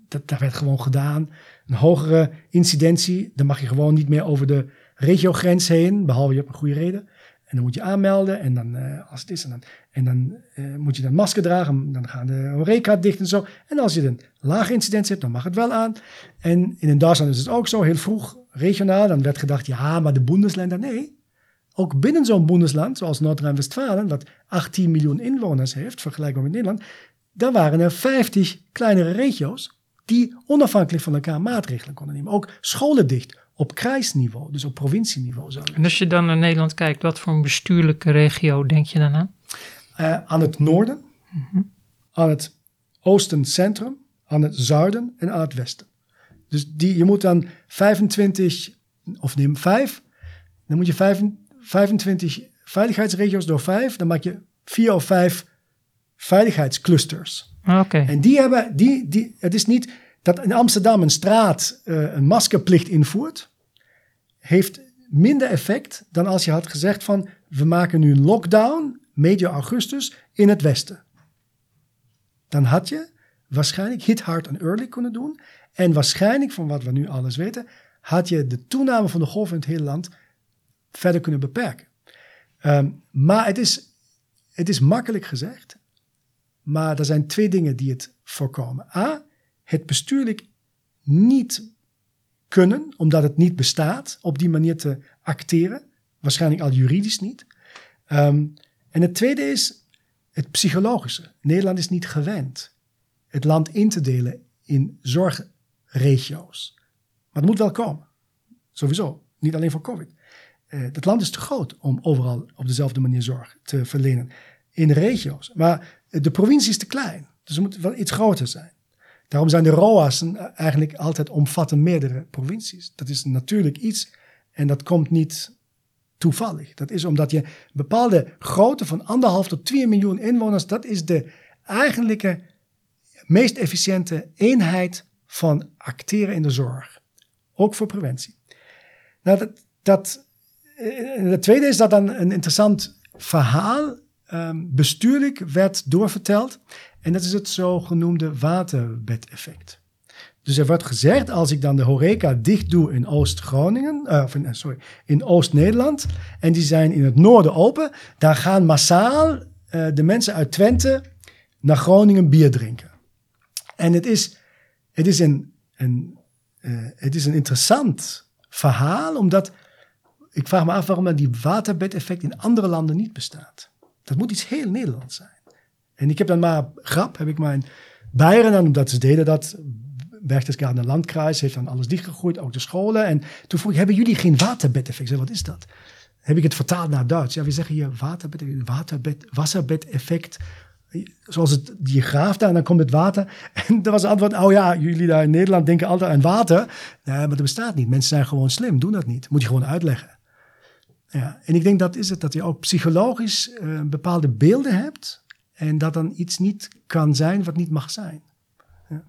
Dat, dat werd gewoon gedaan. Een hogere incidentie, dan mag je gewoon niet meer over de regiogrens heen, behalve je hebt een goede reden. En dan moet je aanmelden en dan, uh, als het is, en dan, en dan uh, moet je dan masker dragen. Dan gaan de horeca dicht en zo. En als je een lage incidentie hebt, dan mag het wel aan. En in Duitsland is het ook zo, heel vroeg, regionaal. Dan werd gedacht, ja, maar de Bundesländer, nee. Ook binnen zo'n Bundesland, zoals Noord-Rijn-Westfalen, dat 18 miljoen inwoners heeft, vergelijkbaar met Nederland. Daar waren er 50 kleinere regio's die onafhankelijk van elkaar maatregelen konden nemen. Ook scholen dicht op krijsniveau, dus op provincieniveau. Zo. En als je dan naar Nederland kijkt, wat voor een bestuurlijke regio denk je dan aan? Uh, aan het noorden, Mhm. aan het oosten centrum, aan het zuiden en aan het westen. Dus die, je moet dan 25, of neem 5, dan moet je 5, 25 veiligheidsregio's door 5, dan maak je 4 of 5 veiligheidsclusters. Oké. En die hebben, die, die, het is niet dat in Amsterdam een straat uh, een maskerplicht invoert, heeft minder effect dan als je had gezegd van we maken nu een lockdown medio augustus in het westen. Dan had je waarschijnlijk hit hard en early kunnen doen en waarschijnlijk van wat we nu alles weten had je de toename van de golf in het hele land verder kunnen beperken. Um, maar het is, het is makkelijk gezegd, maar er zijn twee dingen die het voorkomen. A, het bestuurlijk niet kunnen, omdat het niet bestaat, op die manier te acteren. Waarschijnlijk al juridisch niet. Um, en het tweede is het psychologische. Nederland is niet gewend het land in te delen in zorgregio's. Maar het moet wel komen. Sowieso. Niet alleen voor COVID. Uh, het land is te groot om overal op dezelfde manier zorg te verlenen. In regio's. Maar de provincie is te klein. Dus het moet wel iets groter zijn. Daarom zijn de ROA's eigenlijk altijd omvatten meerdere provincies. Dat is natuurlijk iets en dat komt niet toevallig. Dat is omdat je een bepaalde grootte van anderhalf tot 2 miljoen inwoners, dat is de eigenlijke meest efficiënte eenheid van acteren in de zorg. Ook voor preventie. Nou, dat, dat, het tweede is dat dan een interessant verhaal um, bestuurlijk werd doorverteld. En dat is het zogenoemde waterbedeffect. Dus er wordt gezegd, als ik dan de horeca dicht doe in Oost-Groningen, uh, in, sorry, in Oost-Nederland, en die zijn in het noorden open, dan gaan massaal uh, de mensen uit Twente naar Groningen bier drinken. En het is, het is, een, een, het is een interessant verhaal, omdat ik vraag me af waarom dan die waterbedeffect in andere landen niet bestaat. Dat moet iets heel Nederlands zijn. En ik heb dan maar grap, heb ik mijn Bayern dan, omdat ze deden dat. Berchtesgadener Landkreis heeft dan alles dichtgegooid, ook de scholen. En toen vroeg ik, hebben jullie geen waterbedeffect? Ik zei, wat is dat? Heb ik het vertaald naar Duits? Ja, we zeggen hier waterbed, waterbed, wasserbedeffect. Zoals het, je graaft en dan komt het water. En dat was het antwoord, oh ja, jullie daar in Nederland denken altijd aan water. Nee, maar dat bestaat niet. Mensen zijn gewoon slim, doen dat niet. Moet je gewoon uitleggen. Ja, en ik denk dat is het, dat je ook psychologisch uh, bepaalde beelden hebt en dat dan iets niet kan zijn wat niet mag zijn. Ja.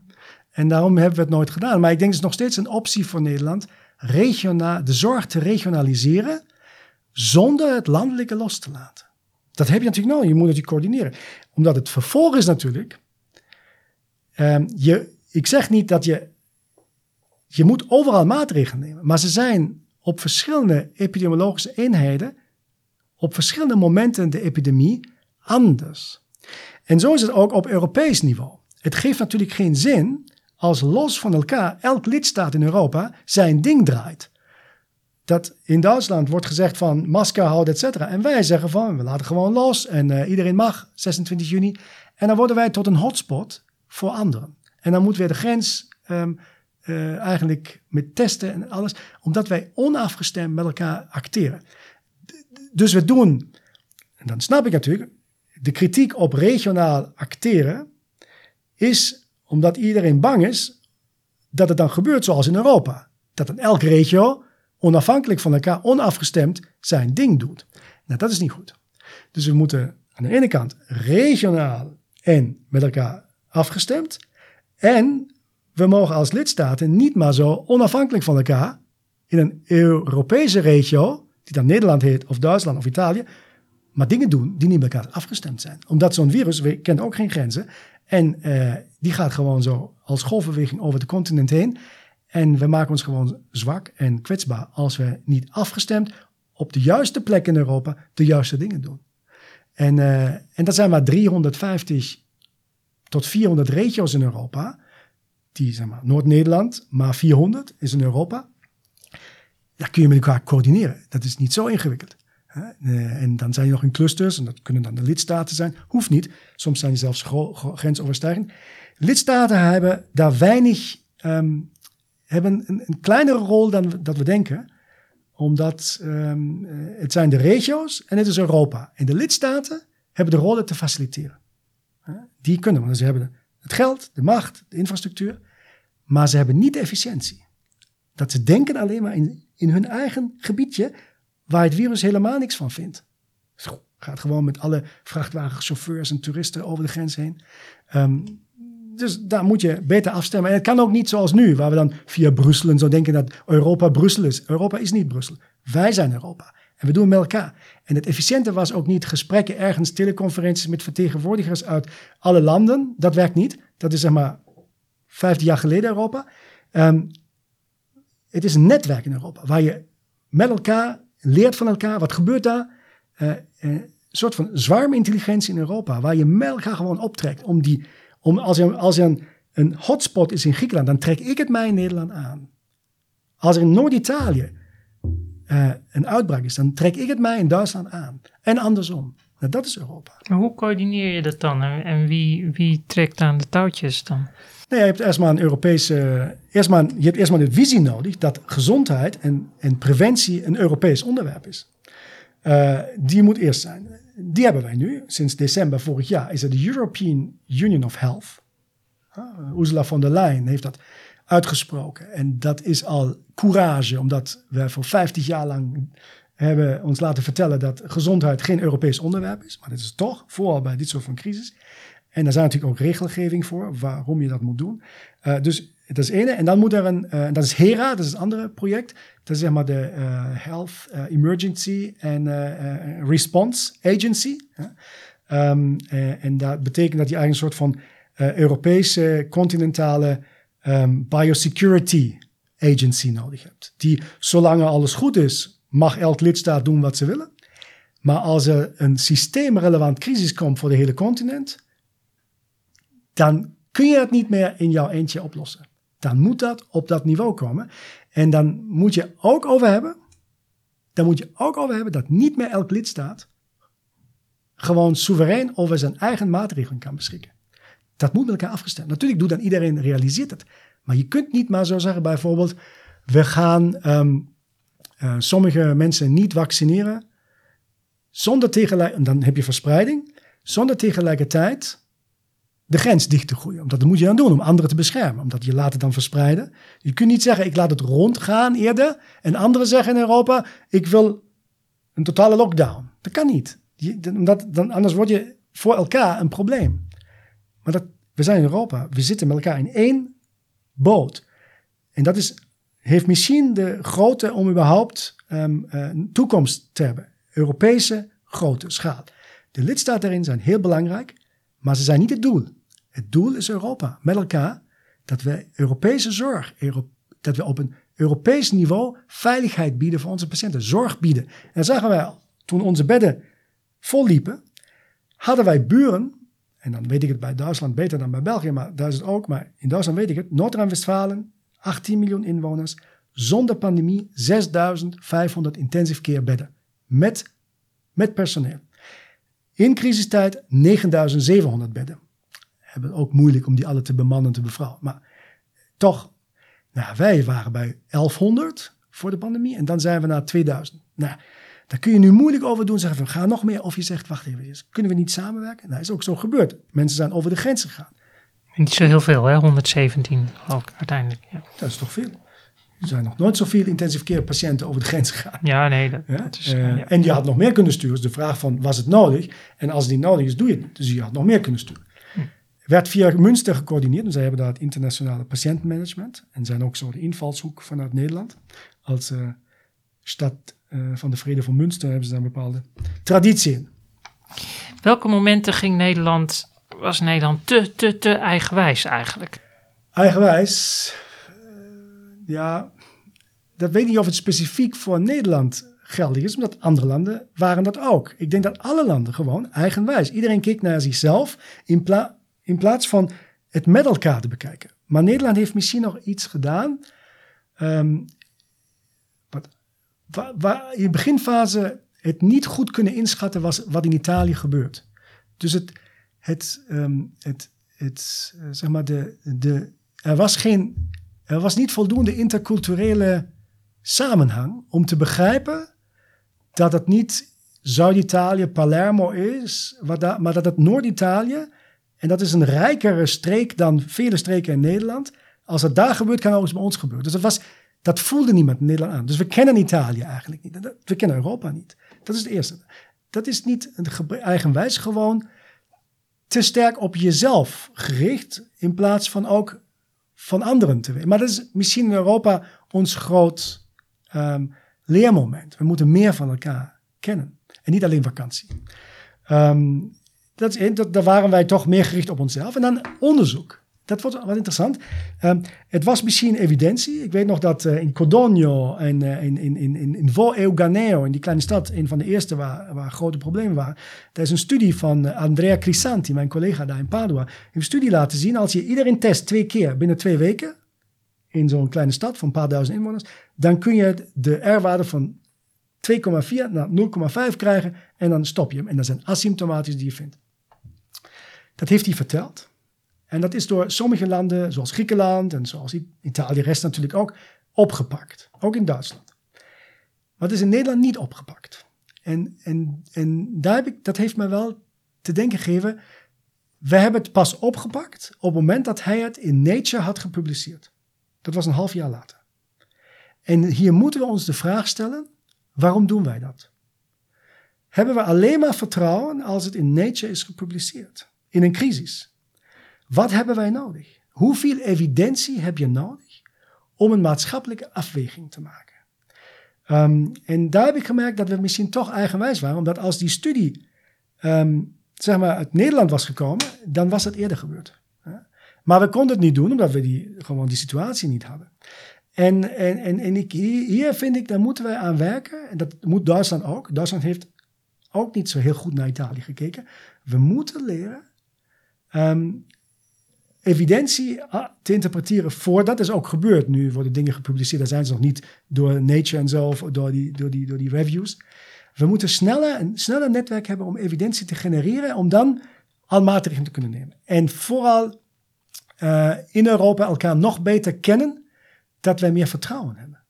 En daarom hebben we het nooit gedaan. Maar ik denk het is nog steeds een optie voor Nederland, regionaal, de zorg te regionaliseren zonder het landelijke los te laten. Dat heb je natuurlijk nodig, je moet het coördineren. Omdat het vervolg is natuurlijk, um, je, ik zeg niet dat je, je moet overal maatregelen nemen, maar ze zijn op verschillende epidemiologische eenheden op verschillende momenten de epidemie anders. En zo is het ook op Europees niveau. Het geeft natuurlijk geen zin als los van elkaar elk lidstaat in Europa zijn ding draait. Dat in Duitsland wordt gezegd van masker houden, et cetera. En wij zeggen van we laten gewoon los en uh, iedereen mag 26 juni. En dan worden wij tot een hotspot voor anderen. En dan moet weer de grens um, eh, eigenlijk met testen en alles, omdat wij onafgestemd met elkaar acteren. Dus we doen, en dan snap ik natuurlijk, de kritiek op regionaal acteren is omdat iedereen bang is dat het dan gebeurt zoals in Europa. Dat in elke regio onafhankelijk van elkaar, onafgestemd zijn ding doet. Nou, dat is niet goed. Dus we moeten aan de ene kant regionaal en met elkaar afgestemd. En we mogen als lidstaten niet maar zo onafhankelijk van elkaar in een Europese regio, die dan Nederland heet, of Duitsland of Italië, maar dingen doen die niet met elkaar afgestemd zijn. Omdat zo'n virus we kent ook geen grenzen. En uh, die gaat gewoon zo als golfbeweging over het continent heen. En we maken ons gewoon zwak en kwetsbaar als we niet afgestemd op de juiste plek in Europa de juiste dingen doen. En, uh, en dat zijn maar 350 tot 400 regio's in Europa. Die, zeg maar, Noord-Nederland, maar 400 is in Europa. Daar kun je met elkaar coördineren. Dat is niet zo ingewikkeld. Uh, en dan zijn je nog in clusters, en dat kunnen dan de lidstaten zijn. Hoeft niet. Soms zijn je zelfs grensoverstijgend. Lidstaten hebben daar weinig um, hebben een, kleinere rol dan dat we denken omdat um, het zijn de regio's en het is Europa. En de lidstaten hebben de rol het te faciliteren. Die kunnen, want ze hebben het geld, de macht, de infrastructuur. Maar ze hebben niet de efficiëntie. Dat ze denken alleen maar in, in hun eigen gebiedje, waar het virus helemaal niks van vindt. Het gaat gewoon met alle vrachtwagenchauffeurs en toeristen over de grens heen. Um, dus daar moet je beter afstemmen. En het kan ook niet zoals nu, waar we dan via Brussel en zo denken dat Europa Brussel is. Europa is niet Brussel. Wij zijn Europa. En we doen met elkaar. En het efficiënte was ook niet gesprekken ergens, teleconferenties met vertegenwoordigers uit alle landen. Dat werkt niet. Dat is zeg maar 15 jaar geleden Europa. Um, het is een netwerk in Europa, waar je met elkaar leert van elkaar. Wat gebeurt daar? Uh, een soort van zwarmintelligentie in Europa, waar je met elkaar gewoon optrekt om die om, als er, als er een, een hotspot is in Griekenland, dan trek ik het mij in Nederland aan. Als er in Noord-Italië uh, een uitbraak is, dan trek ik het mij in Duitsland aan. En andersom. Nou, dat is Europa. Maar hoe coördineer je dat dan? En wie, wie trekt aan de touwtjes dan? Nee, je hebt eerst maar een Europese. Eerst maar, je hebt eerst maar de visie nodig dat gezondheid en, en preventie een Europees onderwerp is. Uh, die moet eerst zijn die hebben wij nu. Sinds december vorig jaar is het de European Union of Health. Uh, Ursula von der Leyen heeft dat uitgesproken. En dat is al courage, omdat we voor 50 jaar lang hebben ons laten vertellen dat gezondheid geen Europees onderwerp is. Maar dat is toch, vooral bij dit soort van crisis. En daar zijn natuurlijk ook regelgeving voor, waarom je dat moet doen. Uh, dus dat is ene. En dan moet er een, uh, dat is HERA, dat is een andere project. Dat is zeg maar de uh, Health Emergency and Response Agency. Um, en dat betekent dat je eigenlijk een soort van Europese continentale um, biosecurity agency nodig hebt. Die, zolang alles goed is, mag elk lidstaat doen wat ze willen. Maar als er een systeemrelevant crisis komt voor de hele continent, dan kun je het niet meer in jouw eentje oplossen dan moet dat op dat niveau komen. En dan moet je ook over hebben, dan moet je ook over hebben dat niet meer elk lidstaat gewoon soeverein over zijn eigen maatregelen kan beschikken. Dat moet met elkaar afgestemd. Natuurlijk doet dan iedereen, realiseert het. Maar je kunt niet maar zo zeggen bijvoorbeeld, we gaan um, uh, sommige mensen niet vaccineren zonder tegelijkertijd, dan heb je verspreiding, zonder tegelijkertijd de grens dicht te groeien. Omdat dat moet je dan doen om anderen te beschermen. Omdat je laat het dan verspreiden. Je kunt niet zeggen, ik laat het rondgaan eerder. En anderen zeggen in Europa, ik wil een totale lockdown. Dat kan niet. Omdat, dan, anders word je voor elkaar een probleem. Maar dat, we zijn in Europa. We zitten met elkaar in één boot. En dat is, heeft misschien de grootte om überhaupt um, toekomst te hebben. Europese grote schaal. De lidstaten erin zijn heel belangrijk. Maar ze zijn niet het doel. Het doel is Europa. Met elkaar dat we Europese zorg, dat we op een Europees niveau veiligheid bieden voor onze patiënten, zorg bieden. En dat zagen wij toen onze bedden vol liepen, hadden wij buren, en dan weet ik het bij Duitsland beter dan bij België, maar het ook, maar in Duitsland weet ik het, Noord-Rijn-Westfalen, 18 miljoen inwoners, zonder pandemie 6500 intensive care bedden, met, met personeel. In crisistijd 9700 bedden. Hebben ook moeilijk om die alle te bemannen en te bevrouwen. Maar toch, Nou, wij waren bij 1100 voor de pandemie en dan zijn we naar 2000. Nou, daar kun je nu moeilijk over doen. Zeggen van, ga nog meer. Of je zegt, wacht even, kunnen we niet samenwerken? Nou, is ook zo gebeurd. Mensen zijn over de grens gegaan. Niet zo heel veel, hè? 117 ook uiteindelijk. Ja. Dat is toch veel? Er zijn nog nooit zoveel intensive care patiënten over de grens gegaan. Ja, nee. Dat, Ja? dat is, Eh, ja. En je had nog meer kunnen sturen. Dus de vraag van, was het nodig? En als het niet nodig is, doe je het. Dus je had nog meer kunnen sturen. Hm. Werd via Münster gecoördineerd. Dus zij hebben daar het internationale patiëntenmanagement. En zijn ook zo de invalshoek vanuit Nederland. Als eh, stad eh, van de vrede van Münster hebben ze daar een bepaalde traditie in. Welke momenten ging Nederland, was Nederland te, te, te eigenwijs eigenlijk? Eigenwijs, eh, ja, dat weet ik niet of het specifiek voor Nederland geldig is, omdat andere landen waren dat ook. Ik denk dat alle landen gewoon eigenwijs. Iedereen keek naar zichzelf in, pla- in plaats van het met elkaar te bekijken. Maar Nederland heeft misschien nog iets gedaan. ehm, wa- waar in de beginfase het niet goed kunnen inschatten was wat in Italië gebeurt. Dus het, het, ehm, het, het eh, zeg maar de, de, er was geen, er was niet voldoende interculturele samenhang om te begrijpen dat het niet Zuid-Italië, Palermo is, maar dat het Noord-Italië, en dat is een rijkere streek dan vele streken in Nederland. Als het daar gebeurt, kan het ook bij ons gebeuren. Dus dat, was, dat voelde niemand in Nederland aan. Dus we kennen Italië eigenlijk niet. We kennen Europa niet. Dat is het eerste. Dat is niet eigenwijs, gewoon te sterk op jezelf gericht, in plaats van ook van anderen te weten. Maar dat is misschien in Europa ons groot ehm, leermoment. We moeten meer van elkaar kennen. En niet alleen vakantie. Ehm, dat is dat, daar waren wij toch meer gericht op onszelf. En dan onderzoek. Dat wordt wat interessant. Ehm, het was misschien evidentie. Ik weet nog dat eh, in Codogno en eh, in, in, in, in, Vo Euganeo, in die kleine stad, een van de eerste waar, waar grote problemen waren. Daar is een studie van eh, Andrea Crisanti, mijn collega daar in Padua. Een studie laten zien. Als je iedereen test twee keer binnen twee weken, in zo'n kleine stad van een paar duizend inwoners, dan kun je de R-waarde van 2,4 naar 0,5 krijgen en dan stop je hem. En dat zijn asymptomatisch die je vindt. Dat heeft hij verteld. En dat is door sommige landen, zoals Griekenland en zoals Italië, rest natuurlijk ook, opgepakt. Ook in Duitsland. Maar het is in Nederland niet opgepakt. En, en, en daar heb ik, dat heeft me wel te denken gegeven. We hebben het pas opgepakt op het moment dat hij het in Nature had gepubliceerd. Dat was een half jaar later. En hier moeten we ons de vraag stellen: waarom doen wij dat? Hebben we alleen maar vertrouwen als het in Nature is gepubliceerd? In een crisis. Wat hebben wij nodig? Hoeveel evidentie heb je nodig om een maatschappelijke afweging te maken? Ehm, en daar heb ik gemerkt dat we misschien toch eigenwijs waren, omdat als die studie ehm, zeg maar uit Nederland was gekomen, dan was het eerder gebeurd. Maar we konden het niet doen, omdat we die, gewoon die situatie niet hadden. En, en, en, en ik, hier, hier vind ik, daar moeten wij aan werken. En dat moet Duitsland ook. Duitsland heeft ook niet zo heel goed naar Italië gekeken. We moeten leren ehm, evidentie ah, te interpreteren voor. Dat is ook gebeurd. Nu worden dingen gepubliceerd. Daar zijn ze nog niet door Nature en zo, of door die, door die, door die reviews. We moeten sneller, een sneller netwerk hebben om evidentie te genereren, om dan al maatregelen te kunnen nemen. En vooral eh, in Europa elkaar nog beter kennen, dat wij meer vertrouwen hebben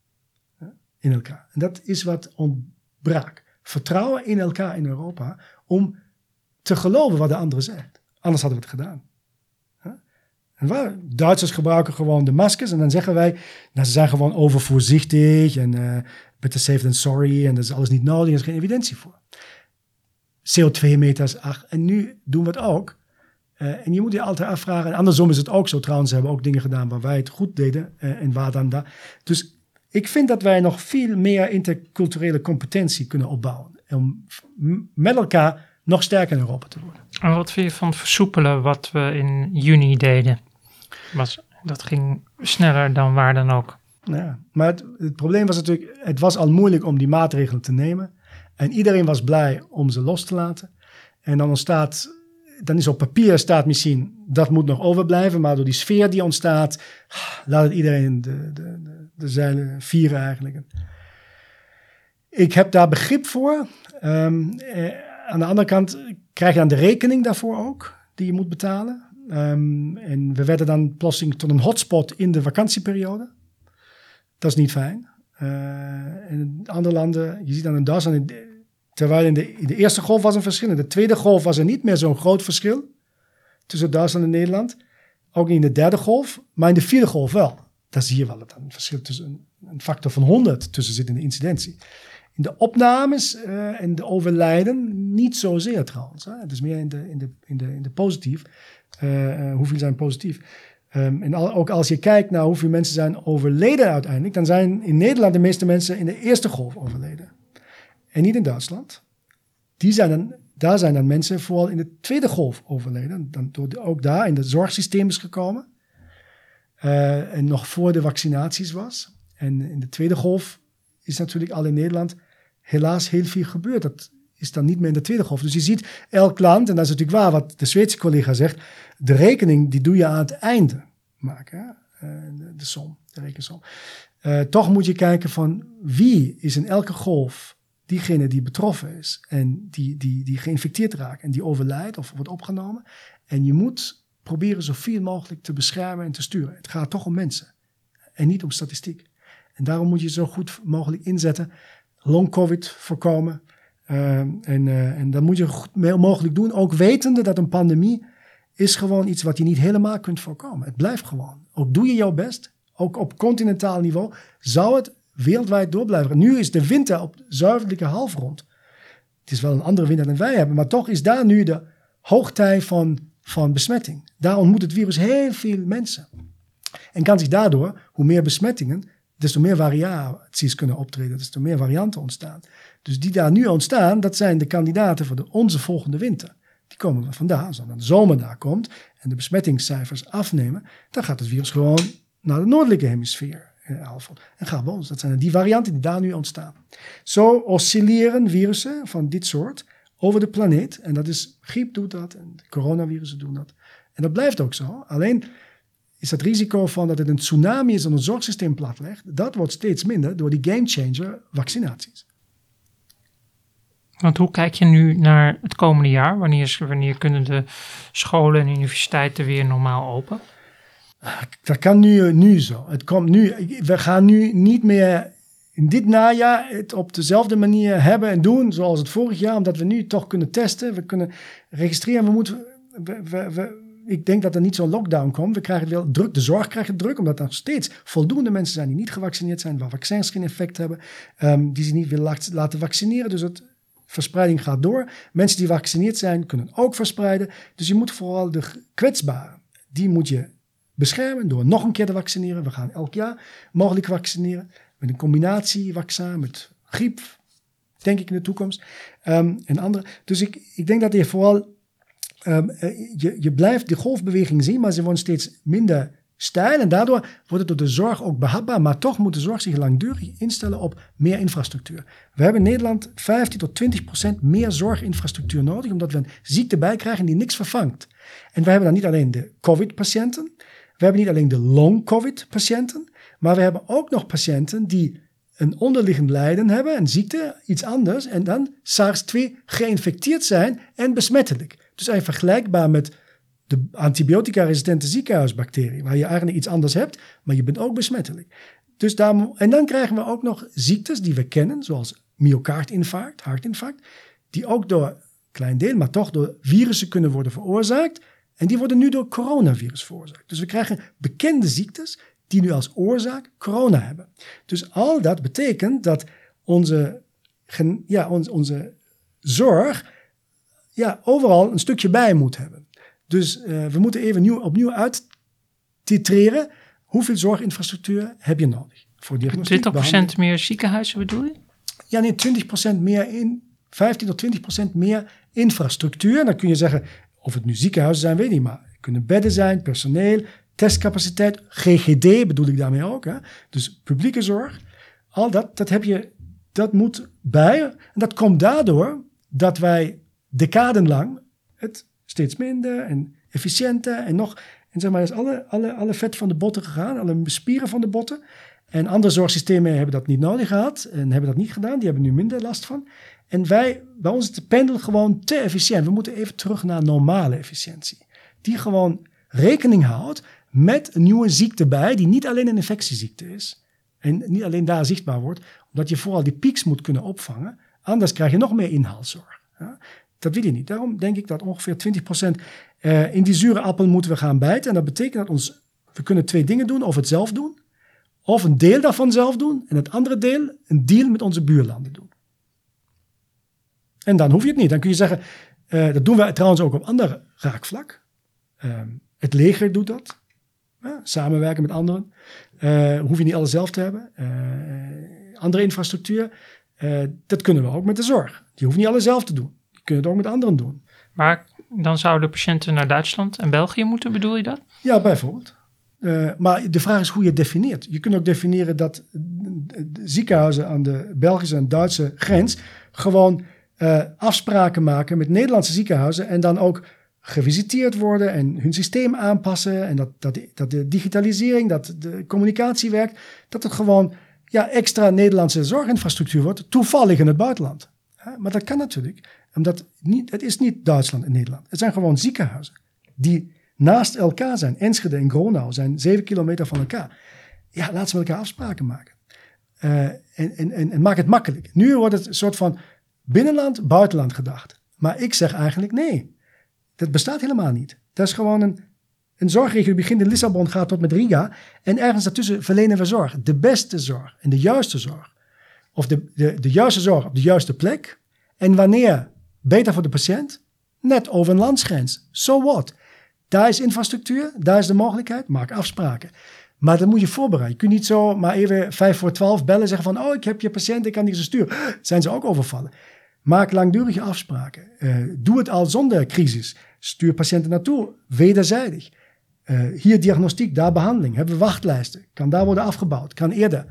in elkaar. En dat is wat ontbrak. Vertrouwen in elkaar in Europa om te geloven wat de andere zegt. Anders hadden we het gedaan. Duitsers gebruiken gewoon de maskers en dan zeggen wij, nou, ze zijn gewoon overvoorzichtig en eh better safe than sorry en dat is alles niet nodig, er is geen evidentie voor. CO2-meters, ach, en nu doen we het ook. Eh, en je moet je altijd afvragen, en andersom is het ook zo trouwens, ze hebben ook dingen gedaan waar wij het goed deden eh, en waar dan daar. Dus ik vind dat wij nog veel meer interculturele competentie kunnen opbouwen. Om met elkaar nog sterker in Europa te worden. En wat vind je van versoepelen wat we in juni deden? Was, dat ging sneller dan waar dan ook. Ja, maar het, het probleem was natuurlijk, het was al moeilijk om die maatregelen te nemen. En iedereen was blij om ze los te laten. En dan ontstaat, dan is op papier staat misschien, dat moet nog overblijven. Maar door die sfeer die ontstaat, laat iedereen de, de, de, de zeilen vieren eigenlijk. Ik heb daar begrip voor. Ehm, eh, aan de andere kant krijg je dan de rekening daarvoor ook, die je moet betalen. Ehm, en we werden dan plotseling tot een hotspot in de vakantieperiode. Dat is niet fijn. Uh, in andere landen, je ziet dan in Duitsland, terwijl in de, in de eerste golf was een verschil. In de tweede golf was er niet meer zo'n groot verschil tussen Duitsland en Nederland. Ook niet in de derde golf, maar in de vierde golf wel. Daar zie je wel dat een verschil tussen een factor van 100 tussen zit in de incidentie. In de opnames uh, en de overlijden niet zozeer trouwens. Hè. Het is meer in de, in de, in de, in de positief. Uh, hoeveel zijn positief? Um, en ook als je kijkt naar hoeveel mensen zijn overleden uiteindelijk, dan zijn in Nederland de meeste mensen in de eerste golf overleden. En niet in Duitsland. Die zijn daar zijn dan mensen vooral in de tweede golf overleden. Dan door ook daar in het zorgsysteem is gekomen. En nog voor de vaccinaties was. En in de tweede golf is natuurlijk al in Nederland helaas heel veel gebeurd. Dat is dan niet meer in de tweede golf. Dus je ziet elk land, en dat is natuurlijk waar wat de Zweedse collega zegt, de rekening die doe je aan het einde maken, uh, de, som, de rekensom. Uh, toch moet je kijken van wie is in elke golf diegene die betroffen is en die, die, die geïnfecteerd raakt en die overlijdt of wordt opgenomen. En je moet proberen zoveel mogelijk te beschermen en te sturen. Het gaat toch om mensen en niet om statistiek. En daarom moet je zo goed mogelijk inzetten. Long COVID voorkomen. Uh, en, uh, en dat moet je goed mogelijk doen. Ook wetende dat een pandemie is gewoon iets wat je niet helemaal kunt voorkomen. Het blijft gewoon. Ook doe je jouw best. Ook op continentaal niveau zou het wereldwijd door blijven. Nu is de winter op de zuidelijke halfrond. Het is wel een andere winter dan wij hebben. Maar toch is daar nu de hoogtij van, van besmetting. Daar ontmoet het virus heel veel mensen. En kan zich daardoor, hoe meer besmettingen, desto meer variaties kunnen optreden, desto meer varianten ontstaan. Dus die daar nu ontstaan, dat zijn de kandidaten voor de, onze volgende winter. Die komen we vandaan. Als dan de zomer daar komt en de besmettingscijfers afnemen, dan gaat het virus gewoon naar de noordelijke hemisfeer. Eh, en gaat bij ons. Dat zijn die varianten die daar nu ontstaan. Zo oscilleren virussen van dit soort over de planeet. En dat is, griep doet dat en coronavirussen doen dat. En dat blijft ook zo. Alleen is het risico van dat het een tsunami is en een zorgsysteem platlegt, dat wordt steeds minder door die gamechanger vaccinaties. Want hoe kijk je nu naar het komende jaar? Wanneer, wanneer kunnen de scholen en universiteiten weer normaal open? Dat kan nu, nu zo. Het komt nu, we gaan nu niet meer in dit najaar het op dezelfde manier hebben en doen zoals het vorig jaar, omdat we nu toch kunnen testen, we kunnen registreren. We moeten, we, we, ik denk dat er niet zo'n lockdown komt. We krijgen wel druk, de zorg krijgt het druk, omdat er nog steeds voldoende mensen zijn die niet gevaccineerd zijn, waar vaccins geen effect hebben, um, die ze niet willen laten vaccineren. Dus het verspreiding gaat door. Mensen die gevaccineerd zijn, kunnen ook verspreiden. Dus je moet vooral de kwetsbaren, die moet je beschermen door nog een keer te vaccineren. We gaan elk jaar mogelijk vaccineren met een combinatievaccin, met griep, denk ik in de toekomst. Um, en andere. Dus ik, ik denk dat je vooral Um, je, je blijft de golfbeweging zien, maar ze wordt steeds minder stijl. En daardoor wordt het door de zorg ook behapbaar. Maar toch moet de zorg zich langdurig instellen op meer infrastructuur. We hebben in Nederland 15 tot 20 procent meer zorginfrastructuur nodig, omdat we een ziekte bij krijgen die niks vervangt. En we hebben dan niet alleen de COVID-patiënten, we hebben niet alleen de long-COVID-patiënten, maar we hebben ook nog patiënten die een onderliggend lijden hebben, een ziekte, iets anders, en dan SARS-2 geïnfecteerd zijn en besmettelijk. Dus eigenlijk vergelijkbaar met de antibiotica-resistente ziekenhuisbacterie, waar je eigenlijk iets anders hebt, maar je bent ook besmettelijk. Dus daar, en dan krijgen we ook nog ziektes die we kennen, zoals myocardiinfarct, hartinfarct, die ook door, klein deel, maar toch door virussen kunnen worden veroorzaakt. En die worden nu door coronavirus veroorzaakt. Dus we krijgen bekende ziektes die nu als oorzaak corona hebben. Dus al dat betekent dat onze, ja, onze, onze zorg ja, overal een stukje bij moet hebben. Dus uh, we moeten even nieuw, opnieuw uittitreren. Hoeveel zorginfrastructuur heb je nodig? Voor 20% meer ziekenhuizen bedoel je? Ja, nee, 20% meer in, 15 tot 20% meer infrastructuur. En dan kun je zeggen, of het nu ziekenhuizen zijn, weet ik niet, maar het kunnen bedden zijn, personeel, testcapaciteit, GGD bedoel ik daarmee ook. Hè? Dus publieke zorg. Al dat, dat heb je, dat moet bij. En dat komt daardoor dat wij decadenlang het steeds minder en efficiënter en nog. En zeg maar, is alle, alle, alle vet van de botten gegaan, alle spieren van de botten. En andere zorgsystemen hebben dat niet nodig gehad en hebben dat niet gedaan. Die hebben nu minder last van. En wij, bij ons is de pendel gewoon te efficiënt. We moeten even terug naar normale efficiëntie. Die gewoon rekening houdt met een nieuwe ziekte bij, die niet alleen een infectieziekte is. En niet alleen daar zichtbaar wordt, omdat je vooral die pieks moet kunnen opvangen. Anders krijg je nog meer inhaalzorg. Dat wil je niet. Daarom denk ik dat ongeveer 20% uh, in die zure appel moeten we gaan bijten. En dat betekent dat ons, we kunnen twee dingen doen. Of het zelf doen, of een deel daarvan zelf doen. En het andere deel een deal met onze buurlanden doen. En dan hoef je het niet. Dan kun je zeggen, uh, dat doen we trouwens ook op ander raakvlak. Uh, het leger doet dat. samenwerken met anderen. Uh, hoef je niet alles zelf te hebben. andere infrastructuur. dat kunnen we ook met de zorg. Die hoeft niet alles zelf te doen. Die kunnen het ook met anderen doen. Maar dan zouden patiënten naar Duitsland en België moeten, bedoel je dat? Ja, bijvoorbeeld. Uh, maar de vraag is hoe je het definieert. Je kunt ook definiëren dat ziekenhuizen aan de Belgische en Duitse grens gewoon uh, afspraken maken met Nederlandse ziekenhuizen en dan ook gevisiteerd worden en hun systeem aanpassen en dat, dat, dat de digitalisering, dat de communicatie werkt, dat het gewoon ja, extra Nederlandse zorginfrastructuur wordt, toevallig in het buitenland. Maar dat kan natuurlijk, omdat niet, het is niet Duitsland en Nederland. Het zijn gewoon ziekenhuizen die naast elkaar zijn. Enschede en Gronau zijn zeven kilometer van elkaar. Ja, laten ze met elkaar afspraken maken. En, en, en, en, maak het makkelijk. Nu wordt het een soort van binnenland, buitenland gedacht. Maar ik zeg eigenlijk nee. Dat bestaat helemaal niet. Dat is gewoon een, een zorgregio die begint in Lissabon, gaat tot met Riga. En ergens daartussen verlenen we zorg. De beste zorg en de juiste zorg. Of de, de, de juiste zorg op de juiste plek. En wanneer beter voor de patiënt? Net over een landsgrens. So what? Daar is infrastructuur, daar is de mogelijkheid, maak afspraken. Maar dan moet je voorbereiden. Je kunt niet zo maar even vijf voor twaalf bellen en zeggen van... oh, ik heb je patiënt, ik kan die ze sturen. Zijn ze ook overvallen. Maak langdurige afspraken. Uh, doe het al zonder crisis. Stuur patiënten naartoe, wederzijdig. Uh, hier diagnostiek, daar behandeling. Hebben we wachtlijsten. Kan daar worden afgebouwd, kan eerder.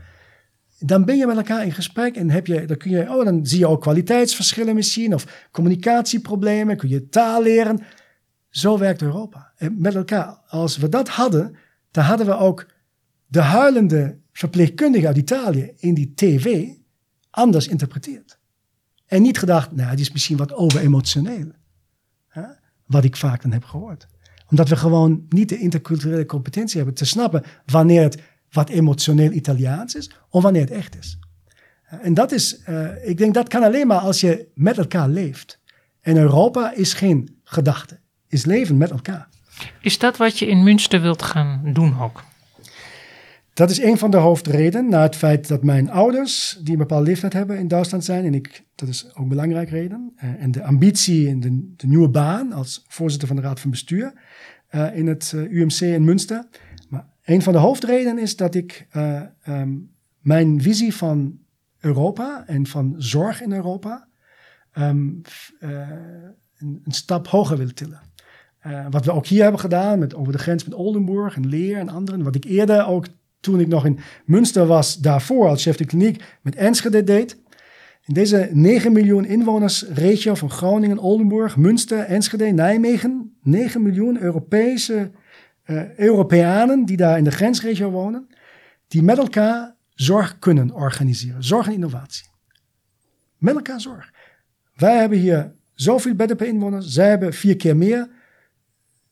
Dan ben je met elkaar in gesprek en heb je, dan, kun je, oh, dan zie je ook kwaliteitsverschillen misschien... of communicatieproblemen, kun je taal leren... Zo werkt Europa. En met elkaar. Als we dat hadden, dan hadden we ook de huilende verpleegkundige uit Italië in die tv anders interpreteerd. En niet gedacht, nou, die is misschien wat overemotioneel. Hè? Wat ik vaak dan heb gehoord. Omdat we gewoon niet de interculturele competentie hebben te snappen wanneer het wat emotioneel Italiaans is of wanneer het echt is. En dat is, uh, ik denk dat kan alleen maar als je met elkaar leeft. En Europa is geen gedachte is leven met elkaar. Is dat wat je in Münster wilt gaan doen ook? Dat is een van de hoofdredenen, na het feit dat mijn ouders, die een bepaalde leeftijd hebben, in Duitsland zijn. En ik, dat is ook een belangrijke reden. Uh, en de ambitie in de, de, nieuwe baan als voorzitter van de Raad van Bestuur uh, in het UMC in Münster. Een van de hoofdredenen is dat ik um, mijn visie van Europa en van zorg in Europa um, een, een, stap hoger wil tillen. Uh, wat we ook hier hebben gedaan, met, over de grens met Oldenburg en Leer en anderen. Wat ik eerder ook, toen ik nog in Münster was, daarvoor als chef de kliniek met Enschede deed. In deze 9 miljoen inwoners regio van Groningen, Oldenburg, Münster, Enschede, Nijmegen. 9 miljoen Europese uh, Europeanen die daar in de grensregio wonen. Die met elkaar zorg kunnen organiseren. Zorg en innovatie. Met elkaar zorg. Wij hebben hier zoveel bedden per inwoner. Zij hebben vier keer meer.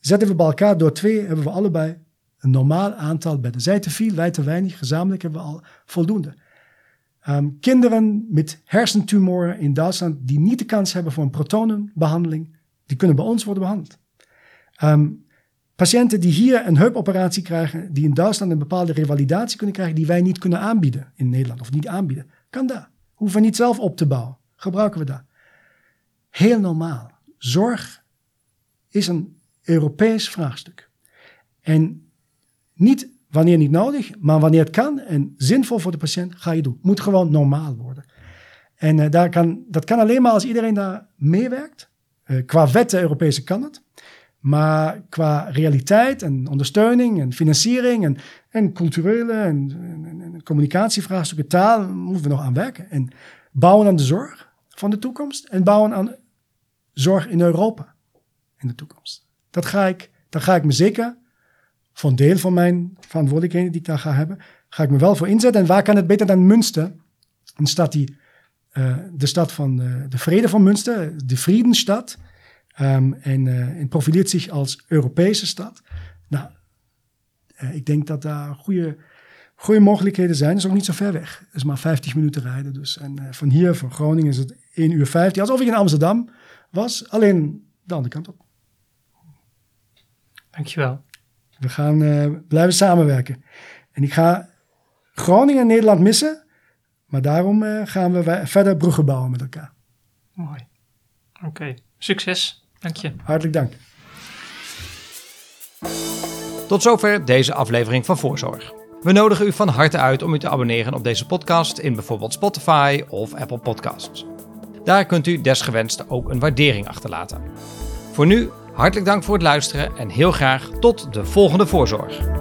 Zetten we bij elkaar door twee, hebben we allebei een normaal aantal bedden. Zij te veel, wij te weinig. Gezamenlijk hebben we al voldoende. Um, kinderen met hersentumoren in Duitsland die niet de kans hebben voor een protonenbehandeling, die kunnen bij ons worden behandeld. Um, patiënten die hier een heupoperatie krijgen, die in Duitsland een bepaalde revalidatie kunnen krijgen, die wij niet kunnen aanbieden in Nederland of niet aanbieden, kan daar. Hoeven we niet zelf op te bouwen. Gebruiken we dat. Heel normaal. Zorg is een Europees vraagstuk. En niet wanneer niet nodig, maar wanneer het kan en zinvol voor de patiënt, ga je doen. Moet gewoon normaal worden. En uh, daar kan, dat kan alleen maar als iedereen daar meewerkt. Uh, qua wetten Europese kan het. Maar qua realiteit en ondersteuning en financiering en, en culturele en, en, en communicatievraagstukken, taal, moeten we nog aan werken. En bouwen aan de zorg van de toekomst en bouwen aan zorg in Europa in de toekomst. Dat ga ik, daar ga ik me zeker, een deel van mijn verantwoordelijkheden die ik daar ga hebben, ga ik me wel voor inzetten. En waar kan het beter dan Münster? Een stad die, uh, de stad van uh, de vrede van Münster, de Friedenstad. Um, en, uh, en, profileert zich als Europese stad. Nou, ik denk dat daar goede, goede mogelijkheden zijn. Het is ook niet zo ver weg. Het is maar 50 minuten rijden. Dus. En eh, van hier, van Groningen, is het 1 uur 15. Alsof ik in Amsterdam was, alleen de andere kant op. Dankjewel. We gaan eh, blijven samenwerken. En ik ga Groningen en Nederland missen. Maar daarom eh, gaan we verder bruggen bouwen met elkaar. Mooi. Oké. Succes. Dank je. Hartelijk dank. Tot zover deze aflevering van Voorzorg. We nodigen u van harte uit om u te abonneren op deze podcast in bijvoorbeeld Spotify of Apple Podcasts. Daar kunt u desgewenst ook een waardering achterlaten. Voor nu, hartelijk dank voor het luisteren en heel graag tot de volgende Voorzorg.